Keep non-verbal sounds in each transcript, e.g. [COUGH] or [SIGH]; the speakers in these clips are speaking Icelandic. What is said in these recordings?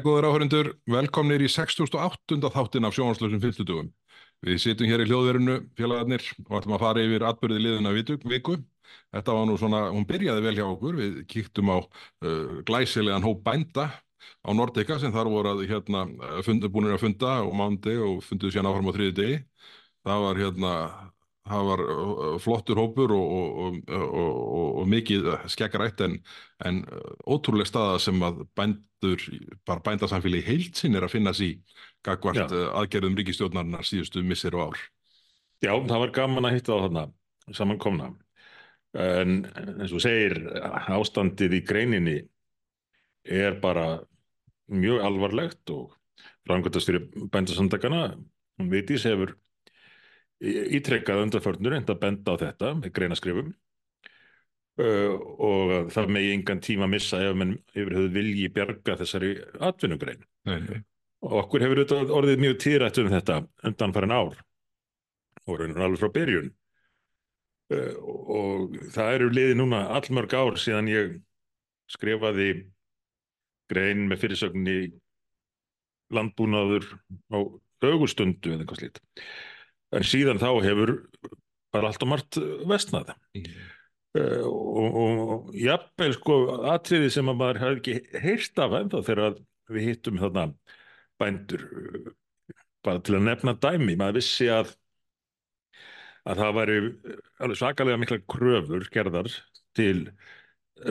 Jæja, góður áhörundur, velkomnir í 68. þáttin af sjónvarslösum 50 dugum. Við sittum hér í hljóðverinu, félagarnir, og ætlum að fara yfir atbyrði liðina viku. Þetta var nú svona, hún byrjaði vel hjá okkur, við kíktum á uh, glæsilegan hóp bænda á Nordica sem þar voru að hérna, fund, búinir að funda á mándi og funduðu sérna áfram á þriði degi. Það var hérna það var flottur hópur og, og, og, og mikið skekkarætt en, en ótrúlega staða sem að bændur, bara bændasamfélagi heilt sinn er að finna sér gagvart aðgerðum ríkistjórnarinnar síðustu missir og ár. Já, það var gaman að hitta á þarna samankomna en eins og segir ástandið í greininni er bara mjög alvarlegt og framkvæmtast fyrir bændasamtakana, hún veitis hefur ítrekkað undarförnur en það benda á þetta með greinaskrifum. Uh, og það megi engan tíma að missa ef mann yfir höfuð vilji bjarga þessari atvinnugrein. Og okkur hefur orðið mjög týrætt um þetta undan farin ár og raunir alveg frá byrjun. Uh, og það eru liði núna allmörg ár síðan ég skrifaði grein með fyrirsögninni landbúnaður á augustundu eða eitthvað slít en síðan þá hefur bara allt og margt vestnað mm. uh, og, og jafnveil sko atriði sem að maður hafi ekki heyrst af ennþá þegar við hittum þarna bændur bara til að nefna dæmi, maður vissi að að það væri alveg svakalega mikla kröfur gerðar til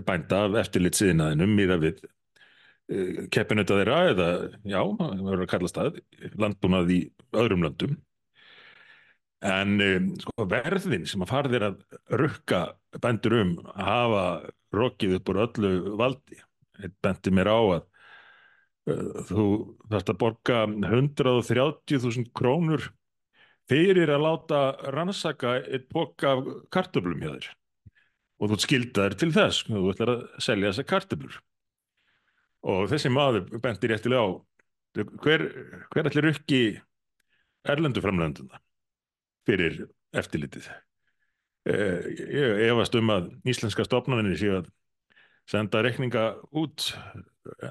bænda af eftirlitsiðinaðinum miða við uh, keppinöta þeirra eða já, það verður að kalla stað landbúnað í öðrum löndum En um, sko, verðin sem að farðir að rukka bendur um að hafa rokið upp úr öllu valdi. Þetta bendir mér á að uh, þú þarfst að borga 130.000 krónur fyrir að láta rannsaka eitt boka af kartöflum hjá þér. Og þú skildar til þess, þú ætlar að selja þessa kartöflur. Og þessi maður bendir réttilega á hver, hver ætlir rukki erlendu framlönduna? Fyrir eftirlitið. Eh, ég efast um að íslenska stopnarnir séu að senda rekninga út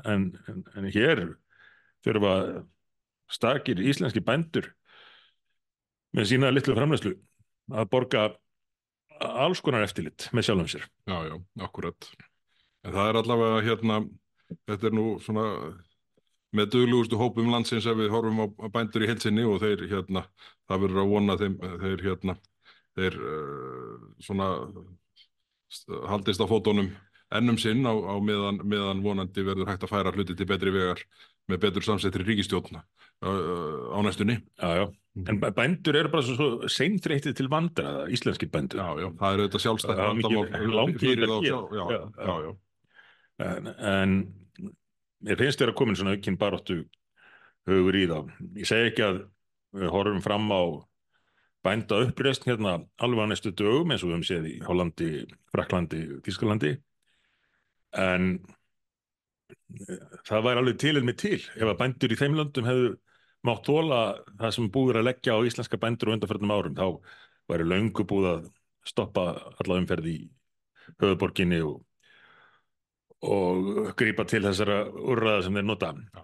en, en, en hér þurfa stakir íslenski bændur með sína litlu framlegslu að borga alls konar eftirlit með sjálfum sér. Já, já, akkurat. En það er allavega hérna, þetta er nú svona með duglugustu hópum landsins ef við horfum á bændur í helsinni og þeir hérna, það verður að vona þeim, þeir hérna, þeir uh, svona haldist á fótónum ennum sinn á, á meðan, meðan vonandi verður hægt að færa hluti til betri vegar með betur samsettri ríkistjóðna uh, uh, á næstunni. Já, já. En bændur eru bara svo, seinþreytið til vandra, íslenski bændur. Já, já, það er auðvitað sjálfstætt vandamál. Langt fyrir það, já, já, já. já. En, en mér finnst þér að komin svona aukinn baróttu hugur í þá. Ég segi ekki að við horfum fram á bænda uppreist hérna alveg næstu dögum eins og við hefum séð í Hollandi, Fraklandi, Þísklandi en eh, það væri alveg til en með til ef að bændur í þeim löndum hefðu mátt þóla það sem búður að leggja á íslenska bændur og undanförnum árum þá væri laungu búið að stoppa alla umferði í höfuborginni og og grýpa til þessara úrraða sem þeir nota. Já,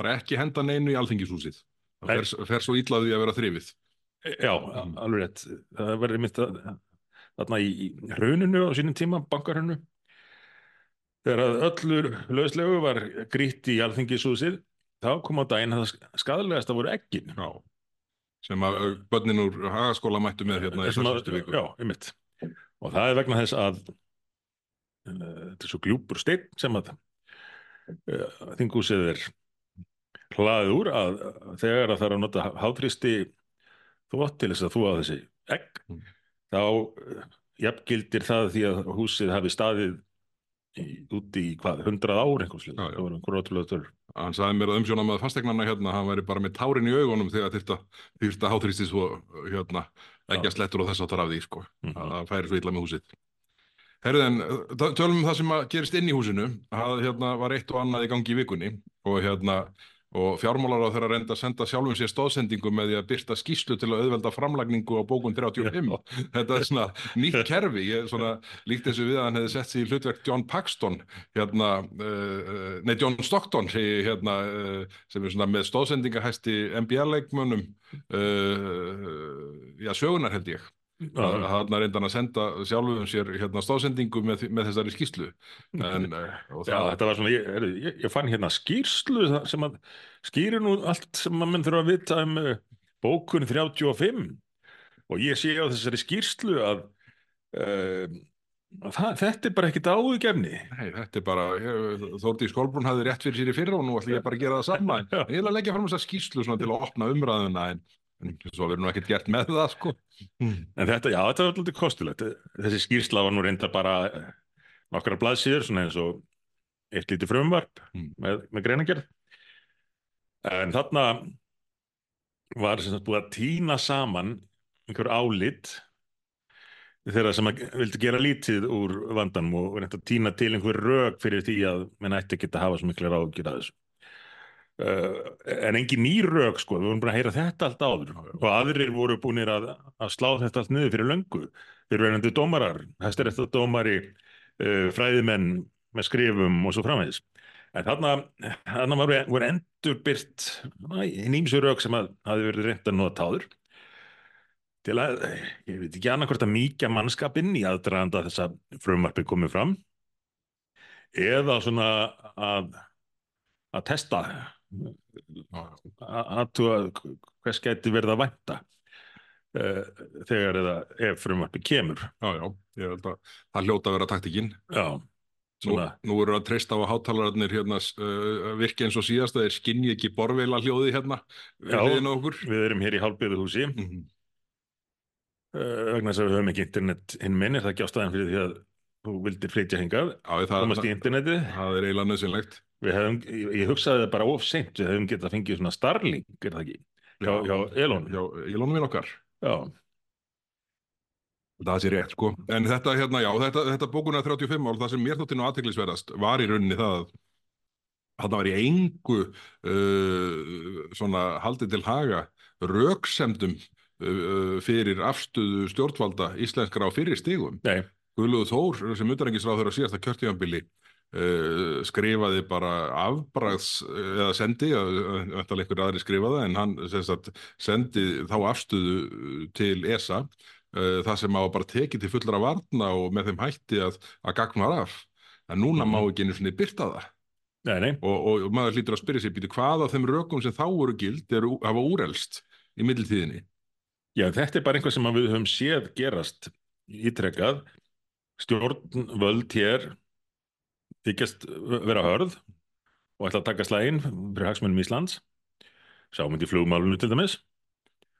bara ekki henda neinu í alþingishúsið. Það fer, fer svo íllaði að vera þrifið. Já, mm. alveg rétt. Það verður mitt að þarna í, í hruninu á sínum tíma, bankarhunu, þegar að öllur lögslegu var grýtt í alþingishúsið, þá kom á daginn að það skadalegast að voru ekkin. Já, sem að börnin úr hagaskóla mættu með hérna í þessu viku. Já, einmitt. Og það er vegna þess að þetta er svo gljúpur stein sem að uh, þingúsið er hlaðið úr að þegar að það er að nota hátristi þvott til þess að þú á þessi egg mm. þá uh, jafngildir það því að húsið hafi staðið í, úti í hvað, hundrað ár einhverslega, Hann sagði mér að umsjóna með fastegnarna hérna, hann væri bara með tárin í augunum þegar þyrta hátristi svo hérna, ekki að slettur og þess að það rafði sko. mm -hmm. að það færi svo illa með húsið Herðin, tölum um það sem gerist inn í húsinu. Það hérna, var eitt og annað í gangi í vikunni og hérna og fjármálar á þeirra reynda að senda sjálfum sér stóðsendingu með því að byrta skýslu til að auðvelda framlagningu á bókun 35 þetta er svona nýtt [LAUGHS] kerfi. Ég svona líkt þessu við að hann hefði sett sér í hlutverk John Paxton hérna, uh, nei John Stockton hérna, uh, sem er svona með stóðsendingahæsti NBA-leikmönnum uh, já sögunar held ég hann er reyndan að senda sjálfum sér hérna stóðsendingu með, með þessari skýslu en, [LAUGHS] Já, þetta var svona, ég, ég, ég fann hérna skýrslu sem að skýrir nú allt sem að menn þurfa að vita um bókun 35 og ég sé á þessari skýrslu að uh, það, þetta er bara ekkit áðugefni Nei, þetta er bara, Þórti Skólbrún hafði rétt fyrir sér í fyrra og nú ætlum ég bara að gera það sama. [LAUGHS] Ég vil að leggja fram þessa skýrslu til að opna umræðuna en svo verður nú ekkert gert með það sko. En þetta, já, þetta var alltaf kostulegt. Þessi skýrsla var nú reynda bara nokkra blaðsýður, svona eins og eitt lítið frumvarp mm. með, með greinagerð. En þarna var sem sagt búið að týna saman einhver álit þeirra sem vildi gera lítið úr vandanum og reynda að týna til einhver rög fyrir því að menn ætti ekki að hafa svo miklu ráðgjur að þessu. Uh, en engin nýrög sko, við vorum bara að heyra þetta allt áður. Og aðrir voru búinir að, að slá þetta allt niður fyrir löngu. Fyrir verðandi dómarar, hæstir eftir dómari uh, fræðimenn með skrifum og svo framvegis. En þarna, þarna var, voru endur byrt nýmsu rög sem að hafi verið reynd að nota áður. Til að, ég veit ekki annað hvort að mýkja mannskapinn í aðdraðanda þess að frumvarpi komið fram. Eða svona að að testa að hvers gæti verið að vænta uh, þegar eða ef frumvarpi kemur. Já, já, ég held að það hljóta að vera taktikinn Já Nú, nú eru að treysta á að hátalararnir hérna, uh, virki eins og síðast að þeir skinni ekki borveila hljóði hérna Já, við erum hér í hálfbyðu húsi mm -hmm. uh, vegna þess að við höfum ekki internet hinn minn er það ekki ástæðan fyrir því að þú vildir flytja hingað? Komast í interneti Það er eiginlega nöðsynlegt Hefum, ég hugsaði það bara of seint, við hefum getað að fengið svona Starlink, er það ekki? Hjá, hjá Elon. Já, Elon minn okkar. Já. Það sé rétt, sko. En þetta, hérna, já, þetta, þetta bókuna 35 ál, það sem mér þótti nú aðteglisverðast var í rauninni það að það var í engu uh, svona haldið til haga rauksemdum uh, fyrir afstöðu stjórnvalda íslenskra á fyrir stígum. Nei. Guðluðu Þór sem utanrengisráður að síðasta kjörtíðanbili Uh, skrifaði bara afbræðs eða sendi, öll einhver aðri skrifaði en hann sagt, sendi þá afstöðu til ESA uh, það sem á bara tekið til fullra varna og með þeim hætti að, að gagnar af en núna mm. má ekki einu svona byrta það nei, nei. Og, og maður hlýtur að spyrja sér býti hvað af þeim rökum sem þá voru gild er að hafa úrelst í middeltíðinni Já þetta er bara einhvað sem við höfum séð gerast ítrekkað stjórnvöld hér þykjast vera hörð og ætla að taka slægin fyrir hagsmunum Íslands. Í flugmálunum til dæmis.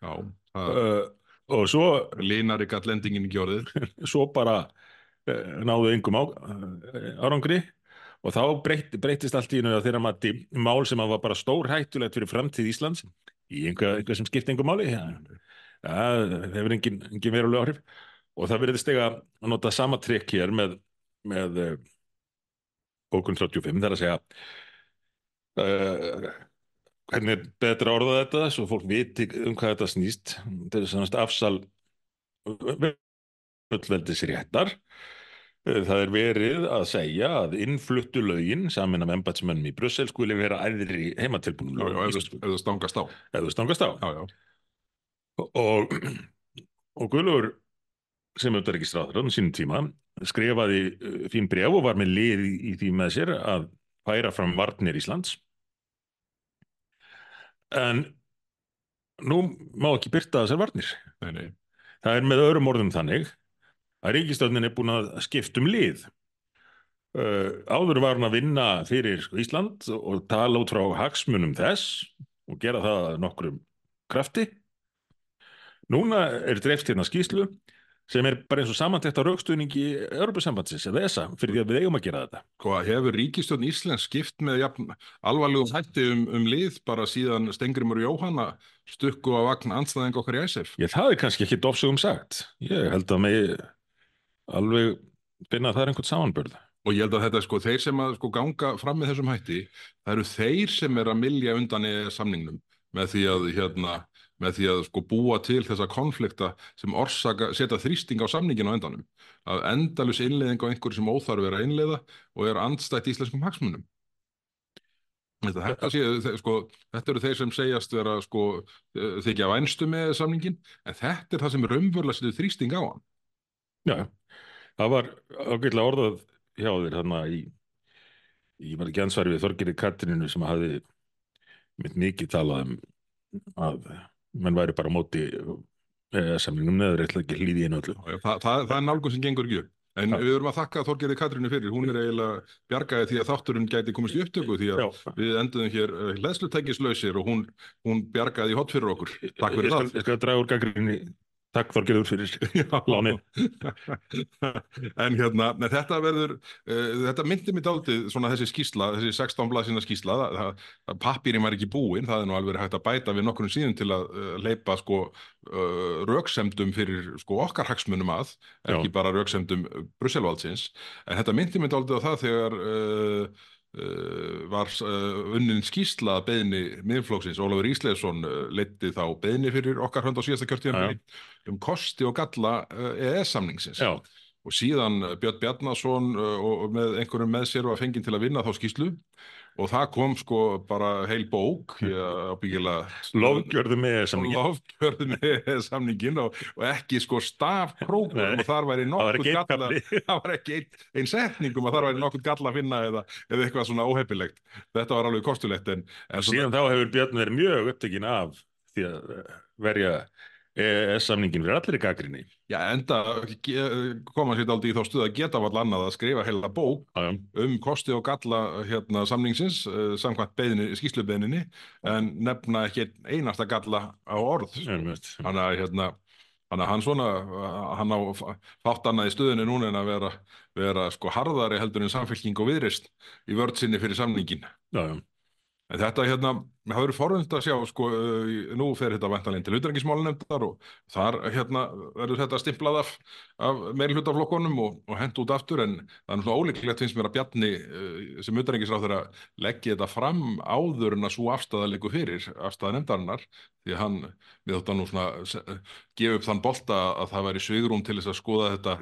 Já, uh, og svo Línar ekki all endingin í gjörðir svo bara uh, náðu yngum á uh, árangri. Og þá breyt, breytist allt í einu þeirra mati mál sem var bara stór hættulegt fyrir framtíð Íslands í einhver sem skipt einhver máli. Ja, það hefur engin, engin verulega áhrif. Og það verður stega að nota sama trikk hér með, með bókun 35 þar að segja uh, hvernig er betra orðað þetta svo fólk viti um hvað þetta snýst. Þetta er svona afsal fullveldis réttar uh, það er verið að segja að innfluttu lögin samin af embatsmönnum í Brussel skuli vera æðri heimatilbúnum. Ef það stangast á. Stangast á. Já, já. og og Guðlur sem auðvitað ekki stráður á sínum tíma skrifaði uh, fín bref og var með lið í, í því með sér að færa fram varnir Íslands. En nú má ekki byrta þessar varnir. Nei, nei. það er með öðrum orðum þannig að ríkistöðnin er búin að skiptum lið. Uh, áður var hann að vinna fyrir Ísland og tala út frá hagsmunum þess og gera það nokkrum krafti. Núna er dreift hérna skýslu sem er bara eins og samantækt á raukstuðningi Europasambandsins eða ESA fyrir því að við eigum að gera þetta. Hvað hefur Ríkistjórn Íslands skipt með ja, alvarlegum hætti um, um lið bara síðan Stengrimur Jóhanna stukku á vagn anstæðing okkar í æsef? Ég það er kannski ekki dofsugum sagt. Ég held að mig alveg finna að það er einhvern samanbörð. Og ég held að þetta, sko, þeir sem að sko ganga fram með þessum hætti, það eru þeir sem er að milja undan í samningnum með því að, hérna, með því að sko búa til þessa konflikta sem orsaka, setja þrýsting á samningin á endanum. Að endalus innleiðing á einhverju sem óþarf er að innleiða og er andstætt íslenskum hagsmunum. Þetta, þetta, sé, sko, þetta eru þeir sem segjast vera sko, þykja vænstu með samningin, en þetta er það sem raunverulega setur þrýsting á hann. Já, það var ágætlega orðað hjá þér þarna í, ég var ekki ansvarið við Þorgeri Katrininu sem hafði mitt mikið talað um að mann væri bara móti eh, samlingum neður eitthvað ekki hlýði einu öllu. Já, það, það, það er nálgun sem gengur ekki upp. En við verum að þakka Þorgerði Katrínu fyrir, hún er eiginlega bjargaði því að þátturinn gæti komist í upptöku því að Já. við enduðum hér hlæðslutækislausir og hún, hún bjargaði í hot fyrir okkur. Takk fyrir ég það. Ég skal draga úr gaggrinni Takk Þorgerður fyrir [LAUGHS] lánin. [LAUGHS] en hérna, þetta verður, uh, þetta myndi mér dáltið svona þessi skísla, þessi 16 blaðsina skísla, pappirinn var ekki búinn, það er nú alveg hægt að bæta við nokkurnu síðan til að uh, leipa sko uh, rauksemdum fyrir sko okkar hagsmunum að, ekki Já. bara rauksemdum Brusselvaldsins, en þetta myndi mér dáltið á það þegar var uh, unnin skýsla beðni miðflóksins, Ólafur Ísleifsson uh, leytti þá beðni fyrir okkar hönd á síðasta kjörtíðan um kosti og galla EES-samningsins og síðan Björn Bjarnason og með einhverjum með sér var fenginn til að vinna þá skýslu og það kom sko bara heil bók [LAUGHS] Lofgjörðu með samningin Lofgjörðu með samningin og, og ekki sko stafkrókur og þar væri nokkuð galla [LAUGHS] það var ekki einn ein setningum að þar væri nokkuð galla að finna eða, eða eitthvað svona óheppilegt. Þetta var alveg kostulegt en, en Síðan svona... þá hefur Björn verið mjög upptökin af því að verja EES-samningin fyrir allir í gaggrinni. Já, enda koma sér aldrei í þá stuð að geta vall annað að skrifa heila bók Ajum. um kosti og galla hérna, samningsins, samkvæmt skýslubeðninni, en nefna ekki einasta galla á orð. Þannig að hérna, hann svona, hann á fátt annað í stöðinu núna en að vera, vera sko harðari heldur en samfélking og viðrist í vörðsynni fyrir samningin. Já, já. En þetta hérna, það verður forvönd að sjá, sko, nú fer þetta vantanleginn til utrengismálunemndar og þar hérna verður þetta stimplað af, af meilhlutaflokkonum og, og hent út aftur. En það er náttúrulega ólíklegt finnst mér að Bjarni sem utrengisráð þeirra leggja þetta fram áður en að svo afstæðalegu fyrir afstæðanemndarinnar því að hann, við þóttan nú svona gefa upp þann bolta að það væri svigrum til þess að skoða þetta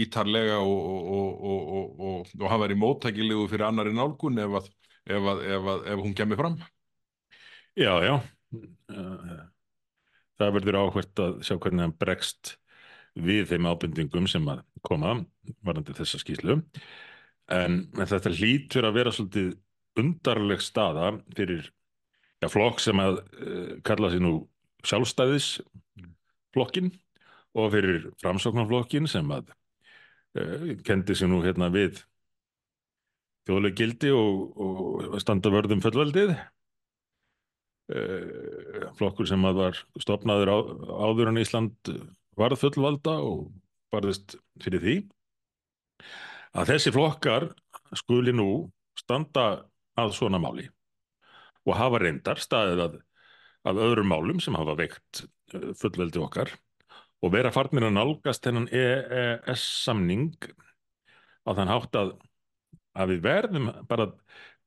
ítarlega og, og, og hann væri móttækilegu fyrir annari nálgun ef að ef, að, ef, að, ef hún kemur fram. Já, já. Það verður áhvert að sjá hvernig hann bregst við þeim ábendingum sem að koma varandi þessa skýslu en, en þetta hlýtur að vera svolítið undarleg staða fyrir ja, flokk sem að uh, kalla sig nú sjálfstæðisflokkin og fyrir framsóknarflokkin sem að uh, kendi sig nú hérna við þjóðleg gildi og, og standa vörðum fullveldið. Eh, flokkur sem að var stopnaður á, áður en Ísland varð fullvalda og varðist fyrir því. Að þessi flokkar skuli nú standa að svona máli og hafa reyndar staðið að, að öðrum málum sem hafa veikt eh, fullveldi okkar og vera farnir að nálgast þennan EES samning á þann hátt að að við verðum bara að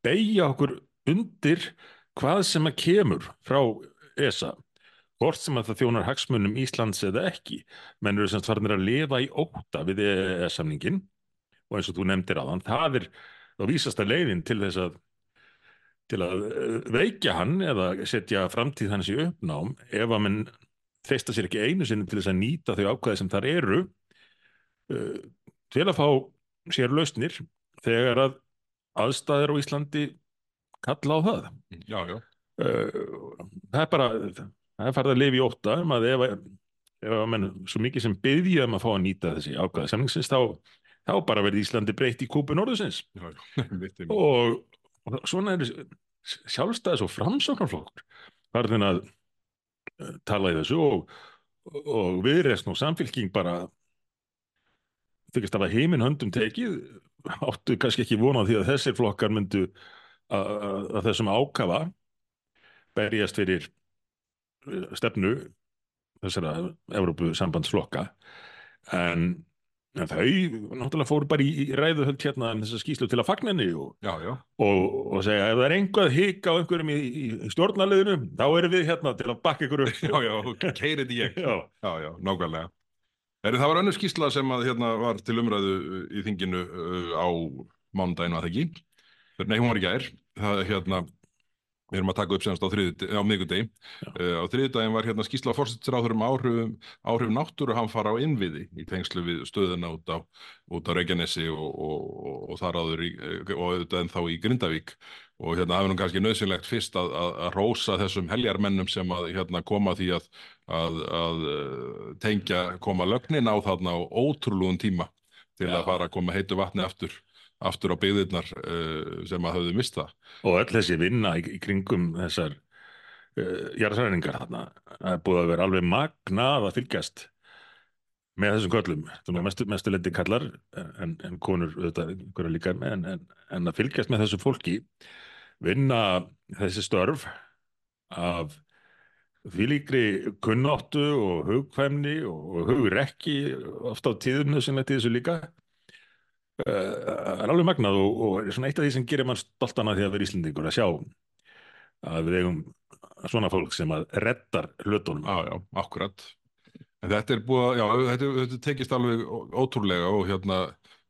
beigja okkur undir hvað sem að kemur frá ESA hvort sem að það þjónar hagsmunum Íslands eða ekki. Menn eru semst farinir að lifa í óta við EES-samningin og eins og þú nefndir þann það er þá vísast að leiðin til þess að til að eh, veikja hann eða setja framtíð hans í uppnám. Ef að mann þeista sér ekki einu sinni til þess að nýta þau ákvæði sem þar eru uh, til að fá sér lausnir þegar að aðstæðir á Íslandi kalla á það. Já, já. Uh, það er bara það er farið að lifa í óta um að ef, ef að menn svo mikið sem byggja um að fá að nýta þessi ákvæða samningsins þá, þá bara verði Íslandi breytt í kúpu norðusins [LAUGHS] og, og svona er sjálfstæðis og framsóknarflokkur farðin að uh, tala í þessu og, og viðreysn og samfélking bara þykist að heiminn höndum tekið áttu kannski ekki vonað því að þessir flokkar myndu að þessum ákafa berjast fyrir uh, stefnu þessara Evrópu sambandsflokka en en þau náttúrulega fóru bara í, í ræðuhöld hérna um þessa skýslu til að fagna henni og, Já, já, og, og segja ef það er einhvað hik á einhverjum í, í, stjórnarliðinu þá erum við hérna til að bakka upp [LAUGHS] já, já, keirið í ég. Já, já, nákvæmlega. Er, það var önnur skýrsla sem að hérna var til umræðu uh, í þinginu uh, á mánudaginn var það ekki. Nei, hún var í gær. Það hérna, við erum að taka upp semst á, á miðgudegi. Uh, á þriðjudaginn var hérna skýrsla fórsettisráður um áhrif, áhrif náttúru hann fara á innviði í tengslu við stöðuna út á, út á Reykjanesi og, og, og, og þar áður í, og auðvitað en þá í Grindavík. Og hérna er nú kannski nöðsynlegt fyrst að, að, að rósa þessum heljarmennum sem að hérna koma því að, að, að uh, tengja, koma lögnin á þarna á ótrúlugum tíma til að fara að koma heitu vatni aftur aftur á byggðirnar uh, sem að höfðu mist það. og öll þessi vinna í, í kringum þessar uh, jarðsræningar þarna það er búið að vera alveg magnað að fylgjast með þessum köllum það er mestu, mestu lendi kallar en, en konur auðvitað líka með en, en, en að fylgjast með þessu fólki vinna þessi störf af þvílíkri kunnáttu og hugkvæmni og, hugrekki oft á tíðum þessum í þessu líka uh, er alveg magnað og, og svona eitt af því sem gerir mann stoltan að því að vera Íslendingur að sjá að við eigum svona fólk sem að reddar hlutunum Já, já, akkurat. En þetta er búið að, já, þetta, þetta tekist alveg ótrúlega og hérna,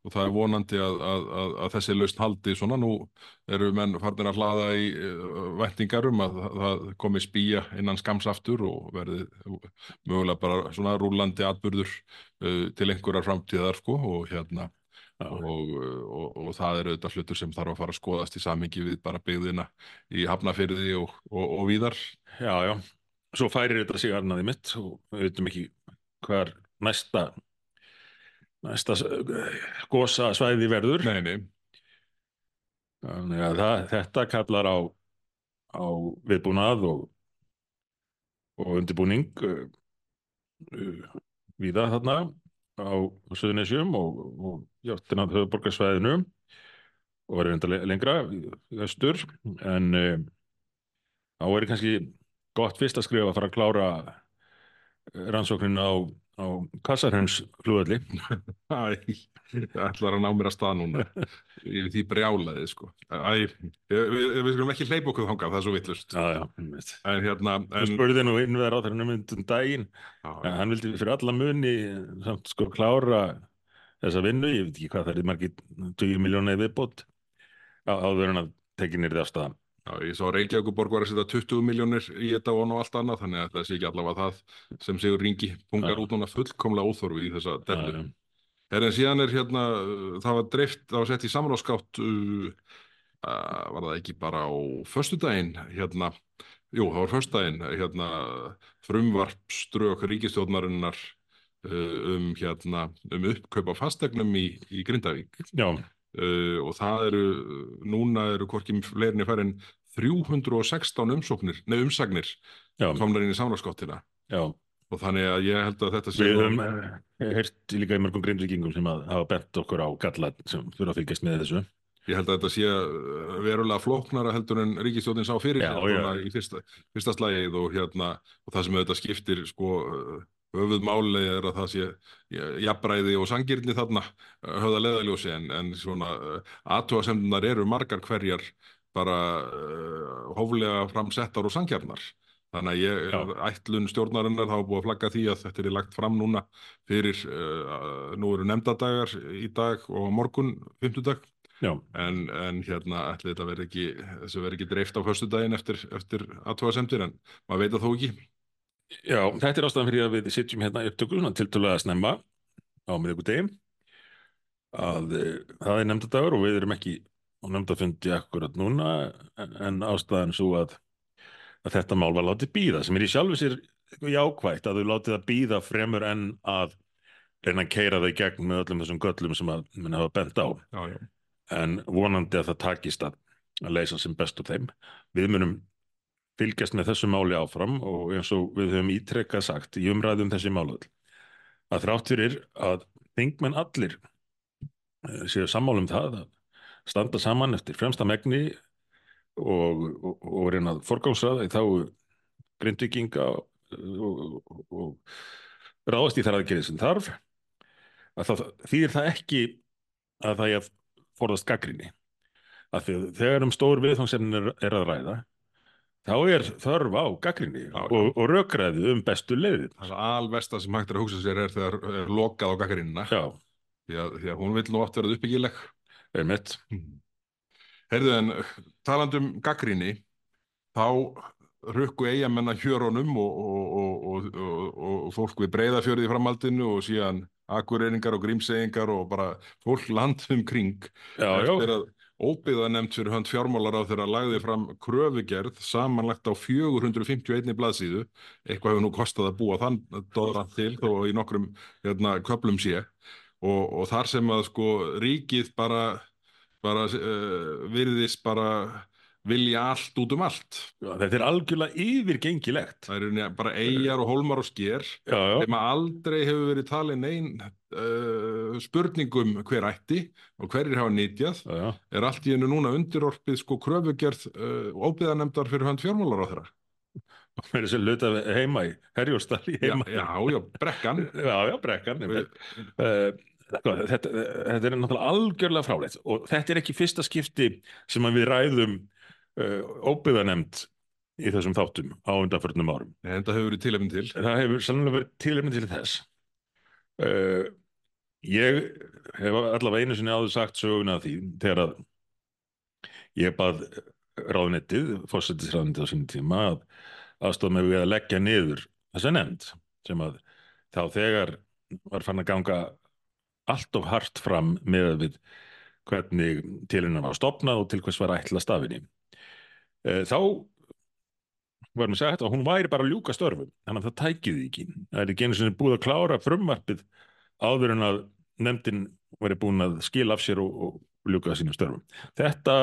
og það er vonandi að, að, að, að þessi lausn haldi svona. Nú eru menn farnir að hlaða í uh, væntingar um að það- það komi spýja innan skams aftur og verði mögulega bara svona rúlandi atburður uh, til einhverjar framtíðar, sko, og hérna. Og, og, og það eru auðvitað hlutur sem þarf að fara að skoðast í samhengi við bara byggðina í Hafnafyrði og, og, og víðar. já, já, svo færir þetta sig annað í mitt og við veitum ekki hvar næsta næsta uh, gosa svæði verður. Nei, nei, þannig að það, þetta kallar á á viðbúnað og og undirbúning uh, uh, víða þarna á Suðunisjum og, og játtina höfuborgarsvæðinu og verður enda le- lengra vestur en uh, þá er kannski gott fyrst að skrifa að fara að klára eh, rannsóknin á, á Kassarhens flugvelli [LAUGHS] Æ, það ætlar að ná mér að stað núna. Yfir því brjálaði sko. Æ, við, við, við skulum ekki hleypa okkur þangað, það er svo vittlust Já, já, hérna Þú en, spurði nú innveðar á þeirra myndum daginn. Já, en hann vildi fyrir alla muni samt sko klára þessa vinnu, ég veit ekki hvað það er margir 20 miljóna í viðbót á, áður en að tekin er það afstæðan já, ég sá Reykjavíkuborg var að setja 20 miljónir í þetta og allt annað þannig að það sé ekki allavega það sem Sigur Ringi pungar Já. út núna fullkomlega óþorfi í þessa dellu. Já, Er en síðan er hérna, það var dreift, það var sett í samráðskátt, uh, var það ekki bara á föstudaginn, hérna, jú, það var föstudaginn, hérna, frumvarpströk ríkistjórnarinnar uh, um, hérna, um uppkaup á fastegnum í, í Grindavík. Já, uh, og það eru, núna eru hvorki fleirinni færin 316 umsóknir, nei, umsagnir komnar inn í samráðskáttina já. og þannig að ég held að þetta sé Við höfum eh, heyrt líka í mörgum grindvíkingum sem að hafa bent okkur á galla sem fyrir að fylgjast með þessu. Ég held að þetta sé verulega flóknara heldur en ríkistjórnin sá fyrir Já, já. í fyrsta, fyrsta slægið og hérna og það sem auðvitað skiptir sko höfuð máli er að það sé ja, jafnræði og sangirni þarna uh, höfða leðaljósi en, en svona uh, aðtúasemdunar eru margar hverjar bara uh, hóflega framsettar og sangjarnar. Þannig að ég, Já. ætlun stjórnarinnar þá er búið að flagga því að þetta er lagt fram núna fyrir, uh, nú eru nefndadagar í dag og morgun, fimmtudag, Já, en, en hérna ætli þetta verði ekki, þessu verði ekki dreift á föstudaginn eftir, eftir aðtóðasemdir en maður veit að þó ekki. Já, þetta er ástæðan fyrir að við sitjum hérna upptöku svona tiltölulega snemma á miðvikudegi að eh, það er nefndadagur og við erum ekki á nefndafundi akkurat núna en- ástæðan svo að, að þetta mál var látið býða sem er í sjálfu sér jákvætt að þau látið að býða fremur en að reyna að keira þau í gegn með öllum þessum göllum sem að minna hafa bent á Já, já. en vonandi að það takist að, að leysa sem best úr þeim. Við munum fylgjast með þessu máli áfram og eins og við höfum ítrekkað sagt í umræðum þessi máluð að þrátt fyrir að þingmenn allir eh, séu sammála um það að standa saman eftir fremsta megni og, og, og reyna að forgámsraða í þá grindvikinga og, og, ráðast í þar aðgerið sem þarf að það þýðir það ekki að það er að forðast gaggrinni að þegar um stór viðfangsefnin er, er að ræða þá er þörf á gaggrinni og, og rökræði um bestu leiðin Það er alvesta sem hægt er að hugsa sér er þegar er lokað á gaggrinina já, því að, því að hún vil nú oft verða uppbyggileg. er mitt Heyrðu en talandi um gaggrinni þá rukku eigamenn að hjörunum og, og, og, og, og, og fólk við breyðafjörði í framhaldinu og síðan akureyringar og grímseyingar og bara fólk land um kring já, já, að óbyggða nefnt fyrir hönd fjármálar á þeirra lagði fram kröfugerð samanlagt á 451 blaðsíðu. Eitthvað hefur nú kostað að búa þann dóðra til þó í nokkrum hérna, köplum sé. Og, og þar sem að sko ríkið bara, bara uh, virðist bara vilja allt út um allt. Já, þetta er algjörlega yfirgengilegt. Það eru bara eigjar og hólmar og já, þeim að aldrei hefur verið talin ein uh, spurningum hver ætti og hverjir hafa nýtjað já, já. er allt í hennu núna undirorpið sko kröfugerð uh, óbyðanemdar fyrir hönd fjármálar á þeirra. [LAUGHS] með þessi luta heima í Herjóstall í Já, heima já, já, brekkan. [LAUGHS] já, já, brekkan Við, uh, þetta, þetta, er náttúrulega algjörlega fráleitt og þetta er ekki fyrsta skipti sem við ræðum uh, óbyggðanemnd í þessum þáttum á undanförnum árum. en það hefur verið tilefni til. Það hefur sannlega verið tilefni til þess. Uh, ég hef allavega einu sinni áður sagt söguna því þegar að ég bað ráðnettið, fórsetisráðnettið á sínum tíma að aðstofa mig við að leggja niður þessa nefnd sem að þá þegar var fann að ganga allt of hart fram með við hvernig til hennar var stopnað og til hvers var ætla stafinni. Þá var mér sagt að hún væri bara að ljúka störfum, þannig að það tækið því ekki. Það er ekki einu sinni búið að klára frumvarpið áður en að nefndin væri búin að skila af sér og, og ljúka sínum störfum. Þetta,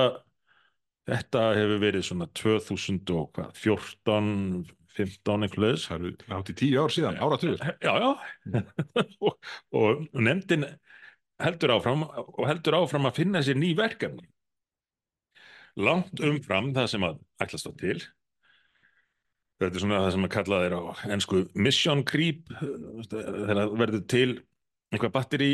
þetta hefur verið svona 2014, 15 einhverjuðs. Það eru nátt í tíu ár síðan, áratugur. [LAUGHS] Já, já. [LAUGHS] og, og nefndin heldur áfram og heldur áfram að finna sér ný verkefni. Langt umfram það sem að ætlast á til. Þetta er svona það sem að kalla þeir á ennsku mission creep þegar verður til einhvað batteri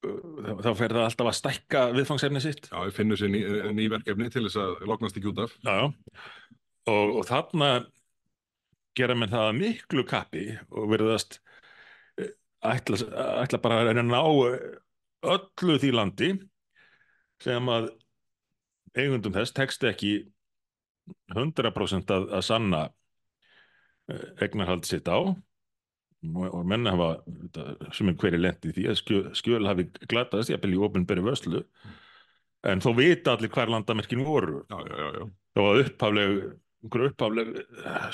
þá fer það alltaf að stækka viðfangsefni sitt. Já, við finnum sér ný, ný verkefni til þess að loknast ekki út af. Já. Og, og þarna gera menn það að miklu kappi og verðast ætla, ætla bara að ná öllu því landi sem að eigundum þess tekst ekki 100% að, að sanna eignarhald sitt á og, og menn hafa sem er hverju lendi því að skjöl, skjöl hafi glataðist, ég byrja í ofinberi vörslu. En þó vita allir hver landamerkin voru. Já, já, já, já. þó að upphafleg, upphafleg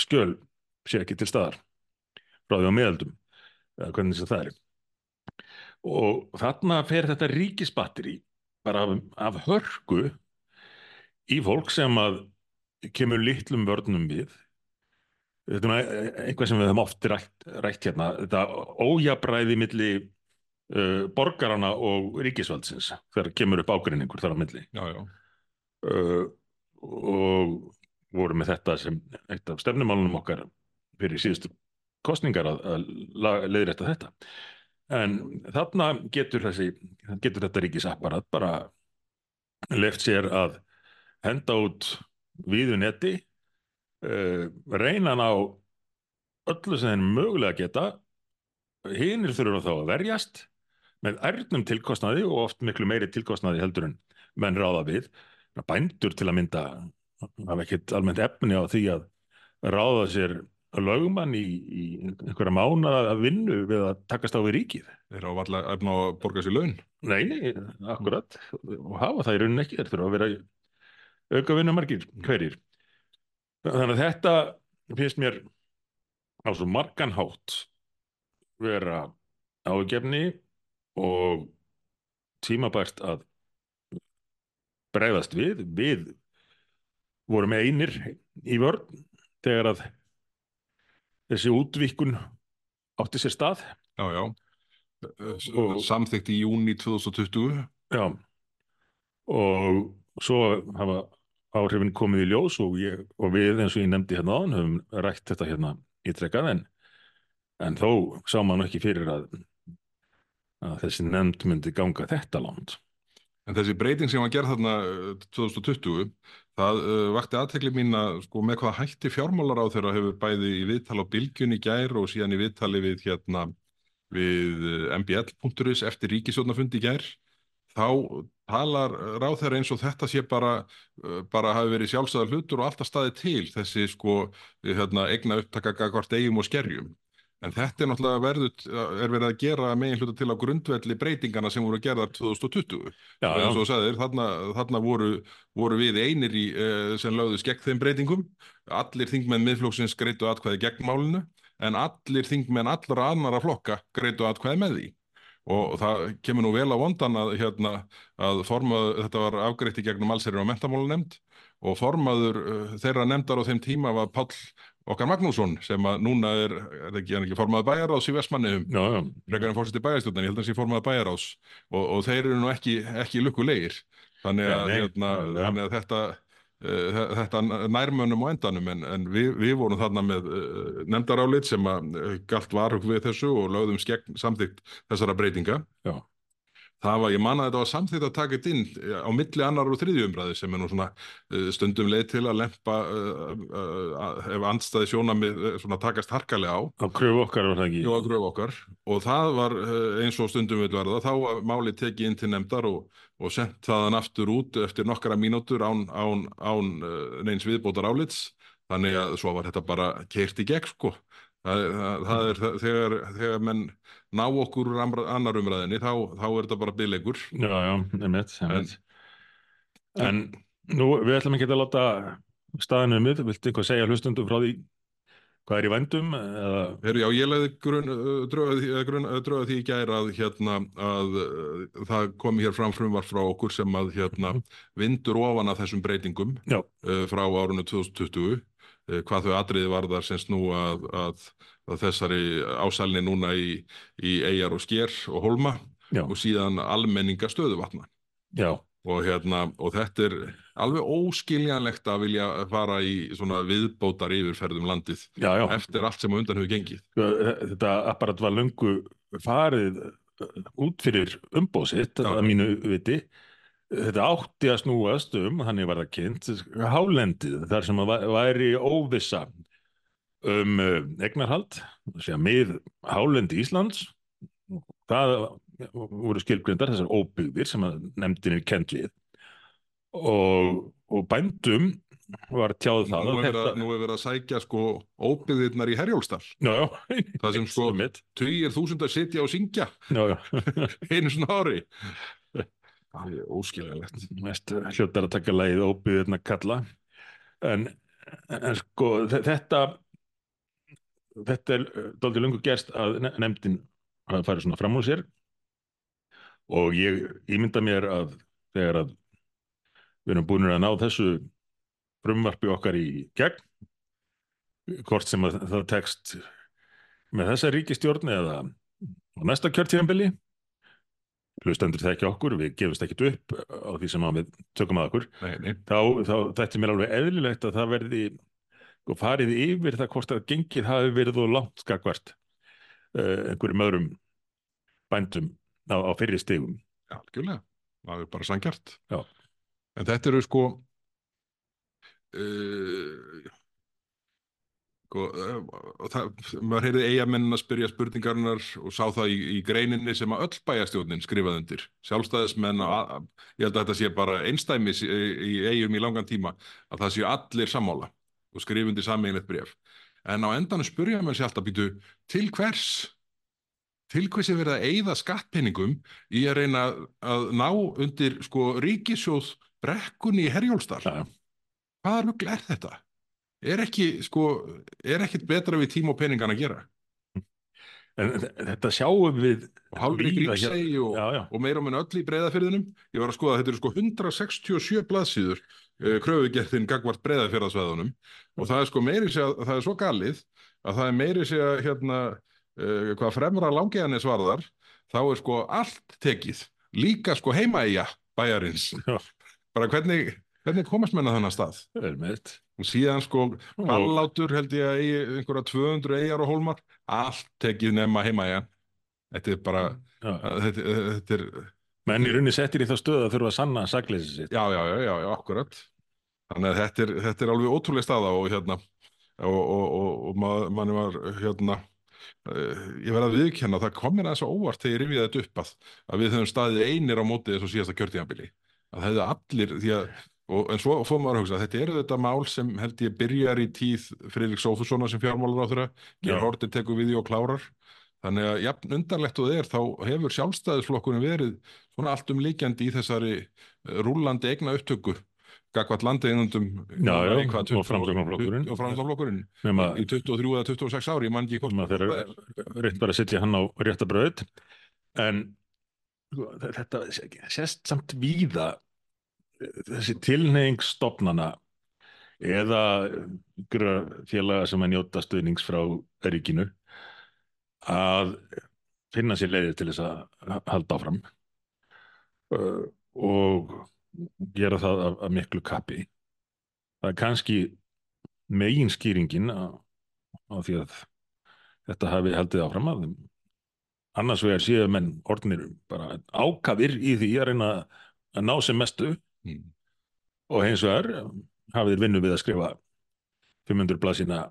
skjöl sé ekki til staðar frá því á meðaldum eða hvernig sem það er. Og þarna fer þetta ríkisbatteri bara af, af hörku í fólk sem að kemur litlum vörnum við þetta er eitthvað sem við höfum oft rætt, rætt hérna. Þetta ójabræði milli uh, borgarana og ríkisvaldsins þegar kemur upp ágreiningur þar á milli. Já, já. uh, og voru með þetta sem eitt af stefnumálunum okkar fyrir síðustu kostningar að, að leiðrætta þetta. En þarna getur þessi getur þetta ríkisapparat bara left sér að henda út viðu netti uh, reyna hann á öllu sem þeir mögulega geta hinnir þurfa þá að verjast með ærnum tilkostnaði og oft miklu meiri tilkostnaði heldur en menn ráða við bændur til að mynda hafa ekkert almennt efni á því að ráða sér lögumann í, í einhverja mánuða að vinnu við að takast á við ríkið. Þeir á valla efna að borga sér laun. Nei, nei, akkurat og hafa það í rauninni ekki, þeir þurfa að vera auka vinnumarkir hverjir. Þannig að þetta finnst mér á svo margan hátt vera ágefni og tímabært að bregðast við. Við vorum einir í vörn þegar að þessi útvíkun átti sér stað. Já, já. Og- Samþykkt í júni 2020. Já, og svo hafa áhrifin komið í ljós og, ég, og við eins og ég nefndi hérna áðan höfum rætt þetta hérna ítrekkað en, en þó sá maður ekki fyrir að, að þessi nefnd myndi ganga þetta langt. En þessi breyting sem var gerð þarna eh, 2020, það uh, vakti aðtekli mín að sko með hvað hætti fjármálar á þeirra hefur bæði í viðtal á Bylgjun í gær og síðan í viðtali við hérna við eh, mbl.is eftir ríkisjónafundi í gær, þá talar ráð þeirra eins og þetta sé bara, uh, bara hafi verið sjálfsæðar hlutur og alltaf staði til þessi sko hérna, eigna upptaka hvort eigum og skerjum. En þetta er náttúrulega verðut, er verið að gera megin hluta til á grundvelli breytingana sem voru gerðar 2020. Já, já. eins og þú sagðir, þarna, þarna voru, voru við einir í, sem lögðust gegn þeim breytingum. Allir þingmenn miðflóksins greitu atkvæði gegn málinu, en allir þingmenn allra annara flokka greitu atkvæði með því. Og það kemur nú vel á vondan að, hérna, að formað, þetta var afgreitt í gegnum allsherjar og mentamálunemnd og formaður uh, þeirra nefndar á þeim tíma var Páll okkar Magnússon sem að núna er, er ekki, ekki formaður bæjaráðs í já, frekar en fórsetið bæjarstjórnan, ég held að það sé formaður bæjaráðs og, og þeir eru nú ekki, ekki lukkulegir. Þannig að, Nei, nei, hérna, þannig að þetta, þetta nærmönnum á endanum en, en við, við vorum þarna með uh, nefndarálit sem að uh, galt varhug við þessu og lögðum skegn samþykkt þessara breytinga. Já, Það var, ég man að þetta var samþýtt að taka þetta inn eh, á milli annar og þriðju umræði sem er nú svona uh, stundum leið til að lempa uh, uh, ef andstæði sjónamið svona takast harkalega á. Á kröfu okkar var það ekki. Jú, að gröf okkar. Og það var eins og stundum vil verða þá var málið tekið inn til nefndar og, og sendt þaðan aftur út eftir nokkara mínútur án, án, án neins viðbótar álits þannig að svo var þetta bara keirt í gegn sko það, það, það er það, þegar, þegar menn ná okkur úr annar umræðinni þá, þá er þetta bara byggleikur Já, já, einmitt, einmitt. En- En nú, við ætlum ekki að láta staðinu um við, viltu eitthvað segja hlustundum frá því hvað er í vændum eða, Heru, já, ég leiði dröga því, í gæra að, hérna, að það komi hér fram frumvar frá okkur sem að hérna, vindur ofan að þessum breytingum uh, frá árunni 2020 uh, hvað þau atriði varðar sem snú að, að, að þessari ásælni núna í, í eigjar og sker og holma já, og síðan almenninga stöðuvatna já, og, hérna, og þetta er alveg óskiljanlegt að vilja fara í svona viðbótar yfirferðum landið já, já. eftir allt sem á undan hefur gengið Sko, Þetta apparat var löngu farið uh, út fyrir umbóð sitt, Já. að mínu viti. Þetta átti að snúast um, þannig var það kynnt, hálendið, þar sem að væ- væri óvissa um uh, eignarhald, það sé að mið hálendi Íslands, það voru skilgrindar þessar óbyggðir sem að nefndin er kent við. Og, og bændum var tjáð það nú að er verið að, er verið að sækja sko óbyggðirnar í já, það sem sko Einmitt. tugir þúsund að sitja og syngja [LAUGHS] einu svona ári það er óskiljanlegt mest hljóttar að taka leið óbyggðirna kalla. En, en sko þe- þetta þetta er dálítið lungu gerst að ne- nefndin hafa farið svona fram úr sér. Og ég ímynda mér að þegar að við erum búin að ná þessu frumvarpi okkar í gegn hvort sem að það tekst með þessa ríkistjórn eða á næsta kjörtíðanbili hlustendur þekki okkur, við gefumst ekkit upp á því sem við tökum að okkur nei, nei. þá, þá þetta er mér alveg eðlilegt að það verði sko, farið yfir það hvort að gengið hafi verið og langt skakvart uh, einhverjum öðrum bændum á, á fyrir stigum Já, algjörlega, það er bara sangjart Já. en þetta eru sko uh, sko, uh, það, maður heyrði eigamenn að spyrja spurningarinnar og sá það í, í greininni sem að öll bæjastjórnin skrifaði undir sjálfstæðismenn, að, að, ég held að þetta sé bara einstæmis í, í eigum í langan tíma að það séu allir sammála og skrifa undir sameiginlegt bref en á endanum spurja maður sér alltaf býtu til hvers til hvers er verið að eyða skattpenningum í að reyna að ná undir sko ríkisjóð brekkunni í Herjólfsdal. Já. Hvaða rugl er þetta? Er ekki, sko, er ekkit betra við tíma og peningan að gera? en þe- þetta sjáum við Og hálfri gríksegi og, og meira og minn öll í breyðafyrðinum. Ég var að skoða að þetta eru sko 167 blaðsíður uh, kröfugerðin gagvart breyðafyrðasveðunum og það er sko meiri segja, það er svo galið að það er meiri segja hérna uh, hvað fremra langiðanis varðar þá er sko allt tekið líka sko heimaæja bæjarins Já. bara hvernig, hvernig komast menna þannig stað vel með og síðan sko ballátur held ég að einhverja 200 eigjar og hólmar allt tekið nema heimaæja Þetta er bara, Já. þetta, þetta er, menn í rauninni settir í þá stöð að þurfa að sanna sakleysi sitt já, já, já, já, já, akkurat. Þannig að þetta er, þetta er alveg ótrúlega staða og hérna, og, og, og, og maður, manni var, hérna, uh, ég verði að viðkenna, það kom mér aðeins á óvart þegar ég rifjaði þetta upp að, að við höfum staðið einir á móti þessu síðasta kjörtíðanbili. Að hefðu allir, því að, og, en svo fór maður að hugsa, þetta eru þetta mál sem held ég byrjar í tíð Friðrik Sófussonar sem fjármálar á þeirra, Já. Geir Hortir tekur við því og klárar. Þannig að jafn undarlegt og er, þá hefur sjálfstæðisflokkurinn verið svona allt um líkjandi í þessari eh, rúllandi eigna upptöku gagvart í hvað, og nema, í 23 eða 26 ári, ég man ekki hvort þeir reynd bara að setja hann á rétta bröð en þetta sést samt víða þessi tilneying stofnana eða félaga sem að njóta stuðnings frá ríkinu að finna sér leiðir til þess að halda áfram uh, og gera það af, af miklu kappi. Það er kannski megin skýringin á, því að þetta hafi haldið áfram að annars vegar séu menn orðnir bara ákafir í því að reyna að ná sem mestu Mm. og hins vegar hafið vinnu við að skrifa 500 blasina